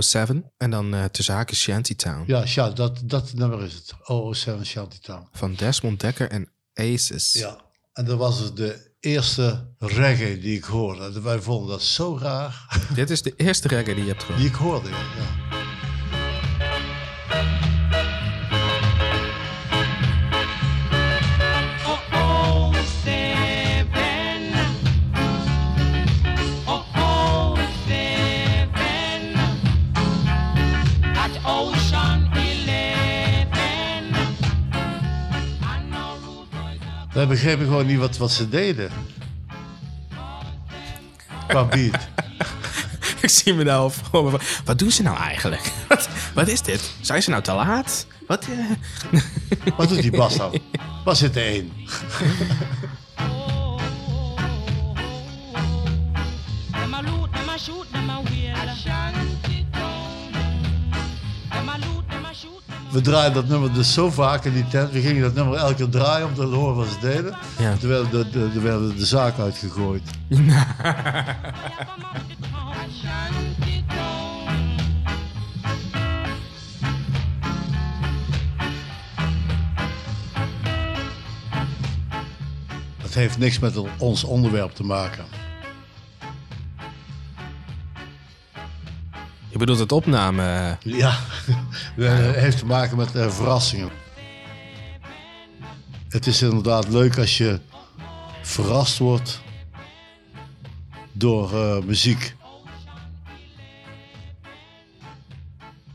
007 en dan eh tussen haakjes Shantytown. Ja, ja dat, dat nummer is het. 007 Shantytown. Van Desmond Dekker en Aces. Ja, en dat was het de eerste reggae die ik hoorde. Wij vonden dat zo raar. Dit is de eerste reggae die je hebt gehoord. Die ik hoorde, ja. ja. Wij begrepen gewoon niet wat, wat ze deden. Qua beat. Ik zie me nou voor me Wat doen ze nou eigenlijk? Wat, wat is dit? Zijn ze nou te laat? Wat? eh? Wat doet die bas nou? Waar zit de één? We draaiden dat nummer dus zo vaak in die tent. We gingen dat nummer elke keer draaien om te horen wat ze deden. Ja. Toen werden de, de, de, werden de zaak uitgegooid. Dat heeft niks met ons onderwerp te maken. Je bedoelt het opname. Ja, het heeft te maken met eh, verrassingen. Het is inderdaad leuk als je verrast wordt door eh, muziek.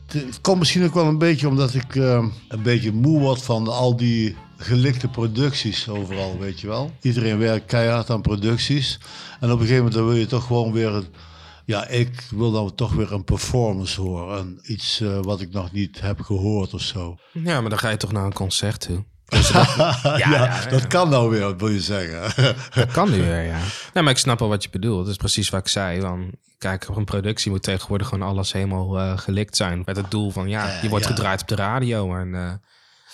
Het- komt misschien ook wel een beetje omdat ik eh, een beetje moe word van al die gelikte producties overal, weet je wel. Iedereen werkt keihard aan producties. En op een gegeven moment dan wil je toch gewoon weer een... Ja, ik wil dan toch weer een performance horen. En iets eh, wat ik nog niet heb gehoord of zo. Ja, maar dan ga je toch naar een concert toe. ja, ja, dat ja. kan nou weer, wil je zeggen. Dat kan nu weer, ja. Nee, maar ik snap wel wat je bedoelt. Dat is precies wat ik zei. Dan, kijk, op een productie moet tegenwoordig gewoon alles helemaal eh, gelikt zijn. Met het doel van, ja, je wordt gedraaid op de radio. En, eh,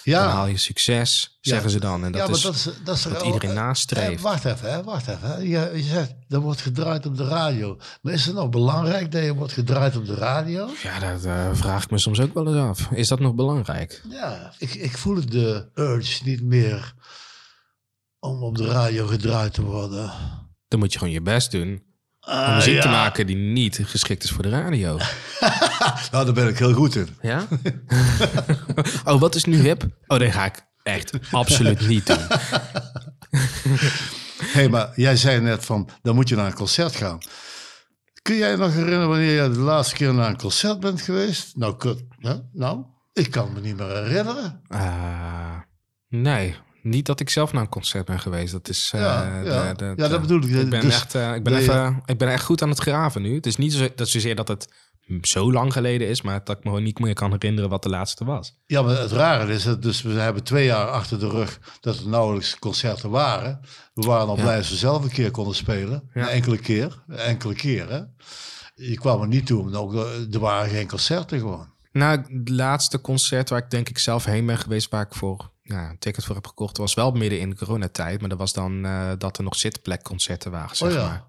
Ja. Dan haal je succes, zeggen ze dan. En dat ja, maar is, dat is, dat is wat er- iedereen eh, nastreeft. eh, wacht even, hè, wacht even. Hè. Je, je zegt, er wordt gedraaid op de radio. Maar is het nog belangrijk dat je wordt gedraaid op de radio? Ja, dat eh, vraag ik me soms ook wel eens af. Is dat nog belangrijk? Ja, ik, ik voel de urge niet meer om op de radio gedraaid te worden. Dan moet je gewoon je best doen om Ah, muziek te maken die niet geschikt is voor de radio. Nou, daar ben ik heel goed in. Ja? oh, wat is nu hip? Oh, dat ga ik echt absoluut niet doen. Hé, hey, maar jij zei net van, dan moet je naar een concert gaan. Kun jij je nog herinneren wanneer je de laatste keer naar een concert bent geweest? Nou, kut, hè? nou ik kan me niet meer herinneren. Ah, nee, niet dat ik zelf naar een concert ben geweest. Dat is. eh, Ja, ja. de- de- Ja, dat bedoel ik. Ik ben, Dus echt, eh, ik, ben even, ik ben echt goed aan het graven nu. Het is niet zo, dat zozeer dat het zo lang geleden is, maar dat ik me gewoon niet meer kan herinneren wat de laatste was. Ja, maar het rare is, dat dus we hebben twee jaar achter de rug dat er nauwelijks concerten waren. We waren al blij als we zelf een keer konden spelen. Een enkele keer. Een enkele keer, hè. Je kwam er niet toe, omdat ook, eh, er waren geen concerten gewoon. Nou, het laatste concert waar ik denk ik zelf heen ben geweest, waar ik voor ja, een ticket voor heb gekocht, was wel midden in de coronatijd. Maar dat was dan eh, dat er nog zitplekconcerten waren, zeg Oh ja. maar.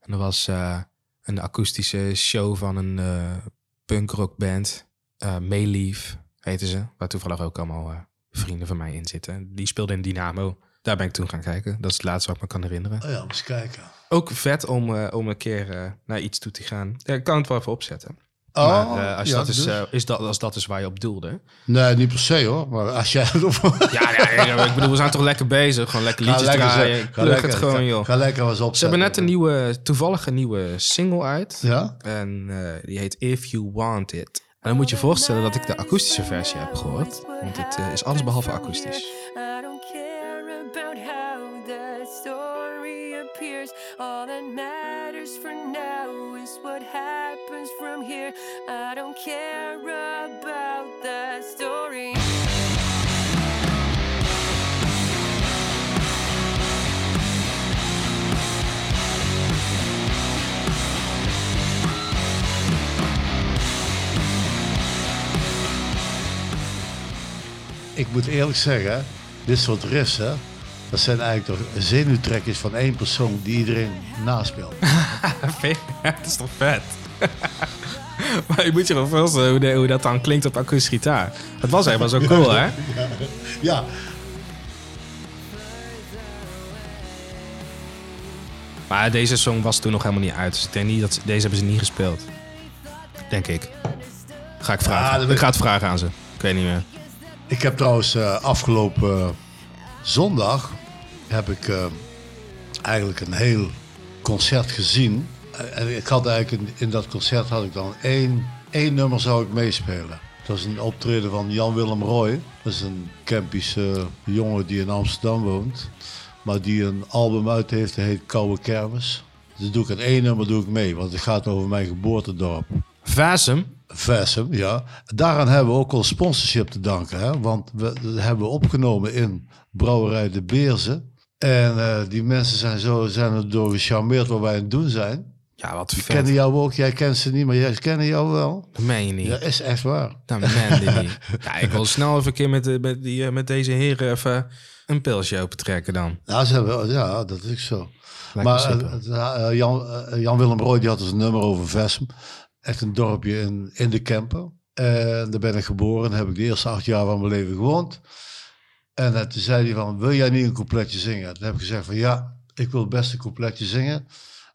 En dat was eh, een akoestische show van een eh punkrockband. eh Mayleaf heette ze. Waar toevallig ook allemaal vrienden van mij in zitten. Die speelden in Dynamo. Daar ben ik toen gaan kijken. Dat is het laatste wat ik me kan herinneren. Oh ja, eens kijken. Ook vet om, om een keer naar iets toe te gaan. Ja, ik kan het wel even opzetten. Oh, maar eh, als, ja, dat is, dus? eh, is dat, als dat is waar je op doelde. Nee, niet per se hoor. Maar als jij het op... Ja, ja, ja, ik bedoel, we zijn toch lekker bezig. Gewoon lekker liedjes lekker, draaien. ga lekker, het gewoon, ga, joh. Ga lekker eens op. Ze hebben net een nieuwe, toevallig een nieuwe single uit. Ja? En eh, die heet If You Want It. En dan moet je je voorstellen dat ik de akoestische versie heb gehoord. Want het is alles behalve akoestisch. I don't care about how the story appears. All that matters for now is what happens from here. I don't care about the story. Ik moet eerlijk zeggen, dit soort riffs, hè, dat zijn eigenlijk toch zenuwtrekkers van één persoon die iedereen naspeelt. Het is toch vet? maar je moet je gewoon voorstellen hoe, de- hoe dat dan klinkt op akoestische gitaar. Het was helemaal zo cool, hè? Ja, Maar deze song was toen nog helemaal niet uit. Dus ik denk niet dat ze- deze hebben ze niet gespeeld. Denk ik. Ga ik vragen. Ja, dat ik ga het vragen aan ze. Ik weet niet meer. ik heb trouwens eh, afgelopen zondag heb ik eh, eigenlijk een heel concert gezien. Eh, En ik had eigenlijk in, in dat concert had ik dan één, één nummer zou ik meespelen. Dat is een optreden van Jan-Willem Roy. Dat is een Kempische jongen die in Amsterdam woont. Maar die een album uit heeft, dat heet Koude Kermis. Dus doe ik het één nummer doe ik mee, want het gaat over mijn geboortedorp. Vasem. Versum, ja. Daaraan hebben we ook al sponsorship te danken. Hè? Want we dat hebben we opgenomen in Brouwerij de Beerze. En eh, die mensen zijn, zo, zijn er door gecharmeerd wat wij aan het doen zijn. Ja, wat Die vet. kennen jou ook. Jij kent ze niet, maar jij kennen jou wel. Dat meen je niet. Ja, is echt waar. Dat meen je niet. Ja, ik wil snel even een keer met, de- met, die, eh, met deze heren even een pilsje open trekken dan. Ja, ze hebben, ja dat is zo. Lijkt maar eh, eh, Jan, eh, Jan-Willem Roy die had dus een nummer over Versum. Echt een dorpje in, in de Kempen. En daar ben ik geboren. Daar heb ik de eerste acht jaar van mijn leven gewoond. En eh, toen zei hij van, wil jij niet een coupletje zingen? Toen heb ik gezegd van, ja, ik wil best een coupletje zingen.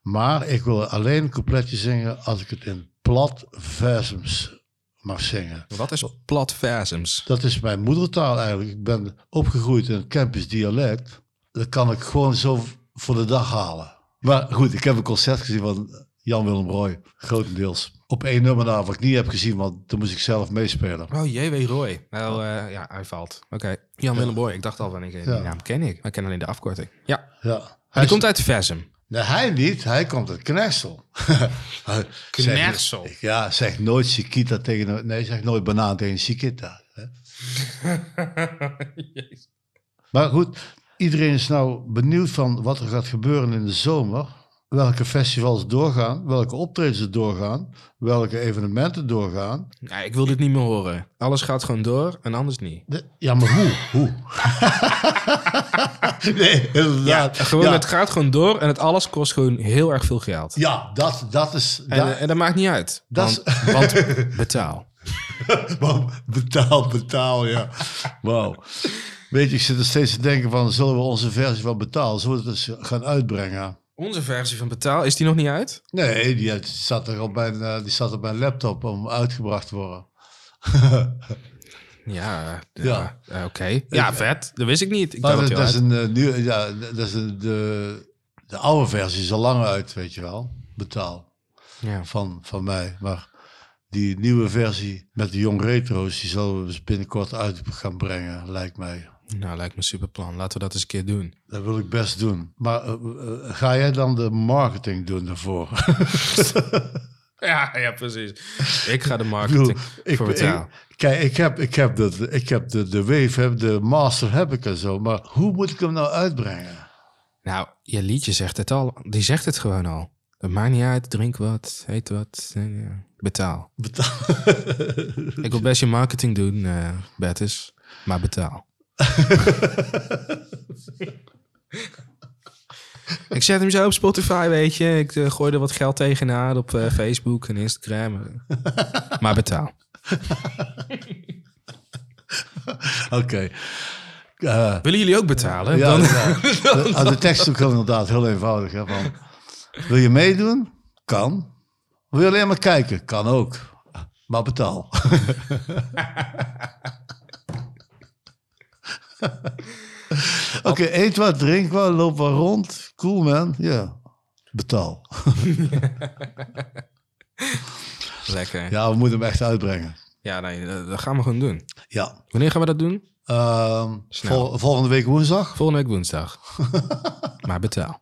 Maar ik wil alleen een coupletje zingen als ik het in plat versums mag zingen. Wat is plat versums? Dat is mijn moedertaal eigenlijk. Ik ben opgegroeid in het Kempisch dialect. Dat kan ik gewoon zo voor de dag halen. Maar goed, ik heb een concert gezien van Jan-Willem Roy. Grotendeels. Op één nummer na wat ik niet heb gezien, want toen moest ik zelf meespelen. Oh, J.W. Roy. Eh, ja, hij valt. Oké. Jan Willem Roy. Ik dacht al van, ik, die Ja. naam ken ik. Maar ik ken alleen de afkorting. Ja. Ja. Hij Hij komt uit Versum. Nee, hij niet. Hij komt uit Knersel. Knersel? Ja, zeg nooit Chiquita tegen... Nee, zeg nooit banaan tegen Chiquita. Maar goed, iedereen is nou benieuwd van wat er gaat gebeuren in de zomer. Welke festivals doorgaan, welke optredens er doorgaan, welke evenementen doorgaan. Ja, ik wil dit niet meer horen. Alles gaat gewoon door en anders niet. De- ja, maar hoe? Hoe? nee, Ja, inderdaad. gewoon, ja, Het gaat gewoon door en het alles kost gewoon heel erg veel geld. ja, dat, dat is... En, dat- eh, en dat maakt niet uit. Dat want, want betaal. Betaal, betaal, ja. Wauw. Weet je, ik zit er steeds te denken van, zullen we onze versie van betaal, zullen we het eens gaan uitbrengen? Onze versie van betaal, is die nog niet uit? Nee, die zat er op mijn, eh, die zat op mijn laptop om uitgebracht te worden. Ja, Ja. ja. eh, oké. Ja, vet. Dat wist ik niet. Ik Maar dat, dat is een eh, nieuwe, ja, dat is een, de, de oude versie is al lang uit, weet je wel. Betaal ja. van, van mij. Maar die nieuwe versie met de Jong Retro's, die zullen we dus binnenkort uit gaan brengen, lijkt mij. Nou, lijkt me een super plan. Laten we dat eens een keer doen. Dat wil ik best doen. Maar eh, eh, ga jij dan de marketing doen daarvoor? Ja, ja, precies. Ik ga de Ik marketing bedoel, ik- voor betaal. ik- Kijk, ik heb, ik heb, de, ik heb de, de wave, heb, de master heb ik en zo. Maar hoe moet ik hem nou uitbrengen? Nou, je liedje zegt het al. Die zegt het gewoon al. Het maakt niet uit. Drink wat, eet wat. eh, ja. Betaal. Betaal. Ik wil best je marketing doen, eh Bertus. Maar betaal. Ik zet hem zo op Spotify, weet je. Ik eh, gooi er wat geld tegenaan op eh, Facebook en Instagram. maar betaal. Oké. Eh, Willen jullie ook betalen? ja, Dan- ja. De, ah, de tekst is ook inderdaad heel eenvoudig. Hè, van, wil je meedoen? Kan. Wil je alleen maar kijken? Kan ook. Maar betaal. Oké, eet wat, drink wat, loop wat rond. Cool man, ja. Betaal. Lekker. Ja, Ja, we moeten hem echt uitbrengen. nee, dat, gaan we gewoon doen. Ja. Wanneer gaan we dat doen? Ehm, vol- volgende week woensdag. Volgende week woensdag. maar betaal.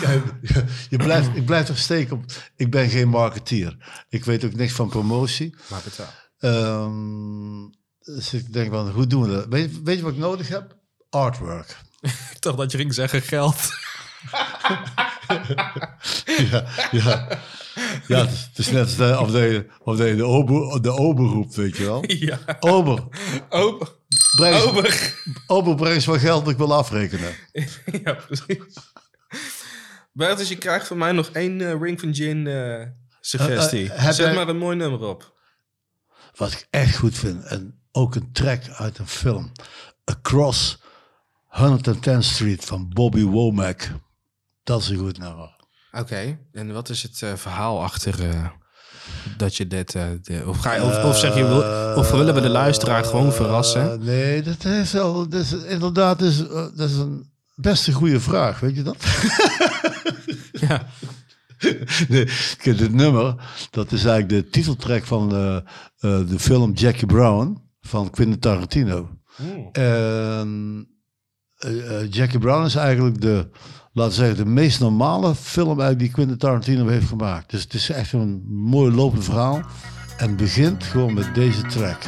Kijk, je blijft, ik blijf toch steken op. Ik ben geen marketeer. Ik weet ook niks van promotie. Maar betaal. Ehm, dus ik denk van, hoe doen we dat? Weet, weet je wat ik nodig heb? Artwork. Ik dacht dat je ging zeggen geld. ja, ja. ja het, is, het is net als de, of de, of de, de, ober, de ober roept, weet je wel. ja. Ober, Ober. breng, Ober. ober, breng eens wat geld, ik wil afrekenen. ja, precies. Bertus, je krijgt van mij nog één eh, Ring van Gin eh, suggestie. Eh, Zet jij- maar een mooi nummer op. Wat ik echt goed vind, en ook een track uit een film. Across 110th Street van Bobby Womack. Dat is een goed nummer. Oké, en wat is het eh, verhaal achter eh, dat je dit... eh, de- of, ga je, of, of zeg je, wil, of willen we de luisteraar gewoon verrassen? Nee, dat is, wel, dat is inderdaad is, eh, dat is een best een goede vraag, weet je dat? Ja. nee, dit nummer, dat is eigenlijk de titeltrack van de film Jackie Brown van Quentin Tarantino. En eh, eh, Jackie Brown is eigenlijk de, laten we zeggen, de meest normale film eigenlijk die Quentin Tarantino heeft gemaakt. Dus het is echt een mooi lopend verhaal. En begint gewoon met deze track.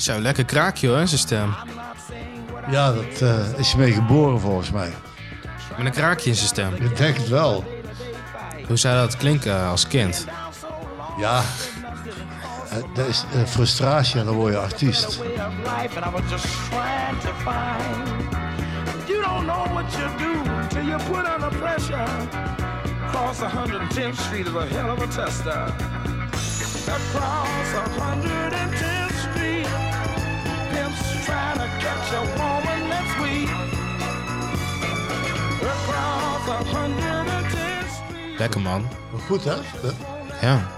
Zo, lekker kraakje hoor, zijn stem. Ja, dat eh, is je mee geboren volgens mij. Met een kraakje in zijn stem. Ik denk het wel. Hoe zou dat klinken als kind? Ja. Eh, Dat is eh, frustratie en dan word je artiest. You don't know what you do till you put under pressure. Across 110th Street is a hell of a tester. Across 110th Lekker man. Goed hè? Ja.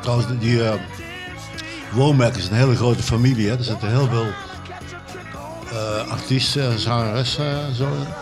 Trouwens, die uh, Womack is een hele grote familie. Hè? Er zitten heel veel eh, artiesten, zangeressen en zo in.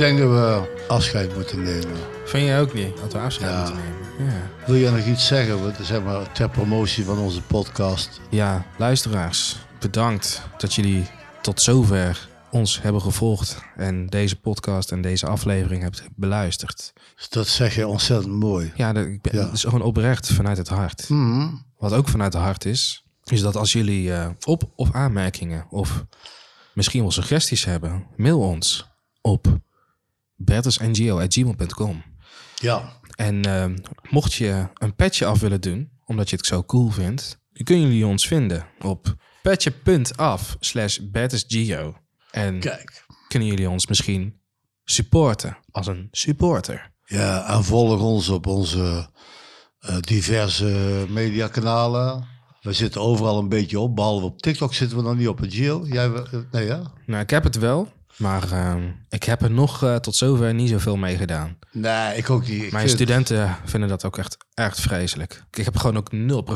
Denk dat we afscheid moeten nemen. Vind jij ook niet dat we afscheid Ja. moeten nemen? Ja. Wil jij nog iets zeggen zeg maar, ter promotie van onze podcast? Ja, luisteraars, bedankt dat jullie tot zover ons hebben gevolgd en deze podcast en deze aflevering hebt beluisterd. Dat zeg je ontzettend mooi. Ja, dat, ik ben, Ja. dat is gewoon oprecht vanuit het hart. Mhm. Wat ook vanuit het hart is, is dat als jullie eh, op- of aanmerkingen of misschien wel suggesties hebben, mail ons op bertusngo.gmail.com. Ja, En eh, mocht je een petje af willen doen, omdat je het zo cool vindt, kunnen jullie ons vinden op petje.af slash bertusgeo. En kijk. kunnen jullie ons misschien supporten als een supporter. Ja, en volg ons op onze eh, diverse mediakanalen. We zitten overal een beetje op, behalve op TikTok zitten we nog niet op. Het Gio, jij, wel- nee ja? Nou, ik heb het wel, maar eh, ik heb er nog eh, tot zover niet zoveel mee gedaan. Nee, ik ook niet. Ik Mijn vind- studenten vinden dat ook echt, echt vreselijk. Ik heb gewoon ook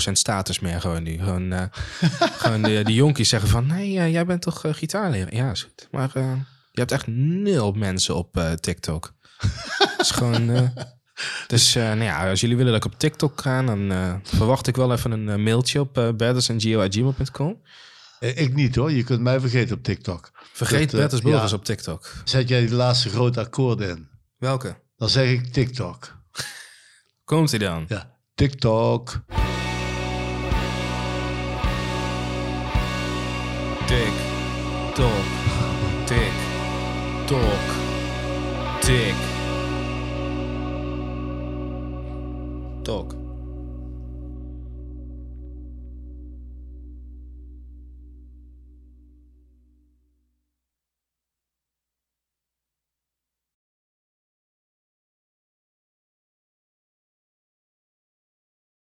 0% status meer gewoon nu. Gewoon, eh, gewoon de, die jonkies zeggen van... Nee, eh, jij bent toch uh, gitaarleraar? Ja, is goed. Maar je hebt echt nul mensen op TikTok. Het is gewoon... dus nou ja, als jullie willen dat ik op TikTok ga... dan verwacht ik wel even een mailtje op uh, eh, ik niet hoor, je kunt mij vergeten op TikTok. Vergeet dat, eh, als Burgers op TikTok. Zet jij de laatste grote akkoorden in? Welke? Dan zeg ik TikTok. Komt ie dan? Ja, TikTok. Tik, tok, tik, tok, tik, tok.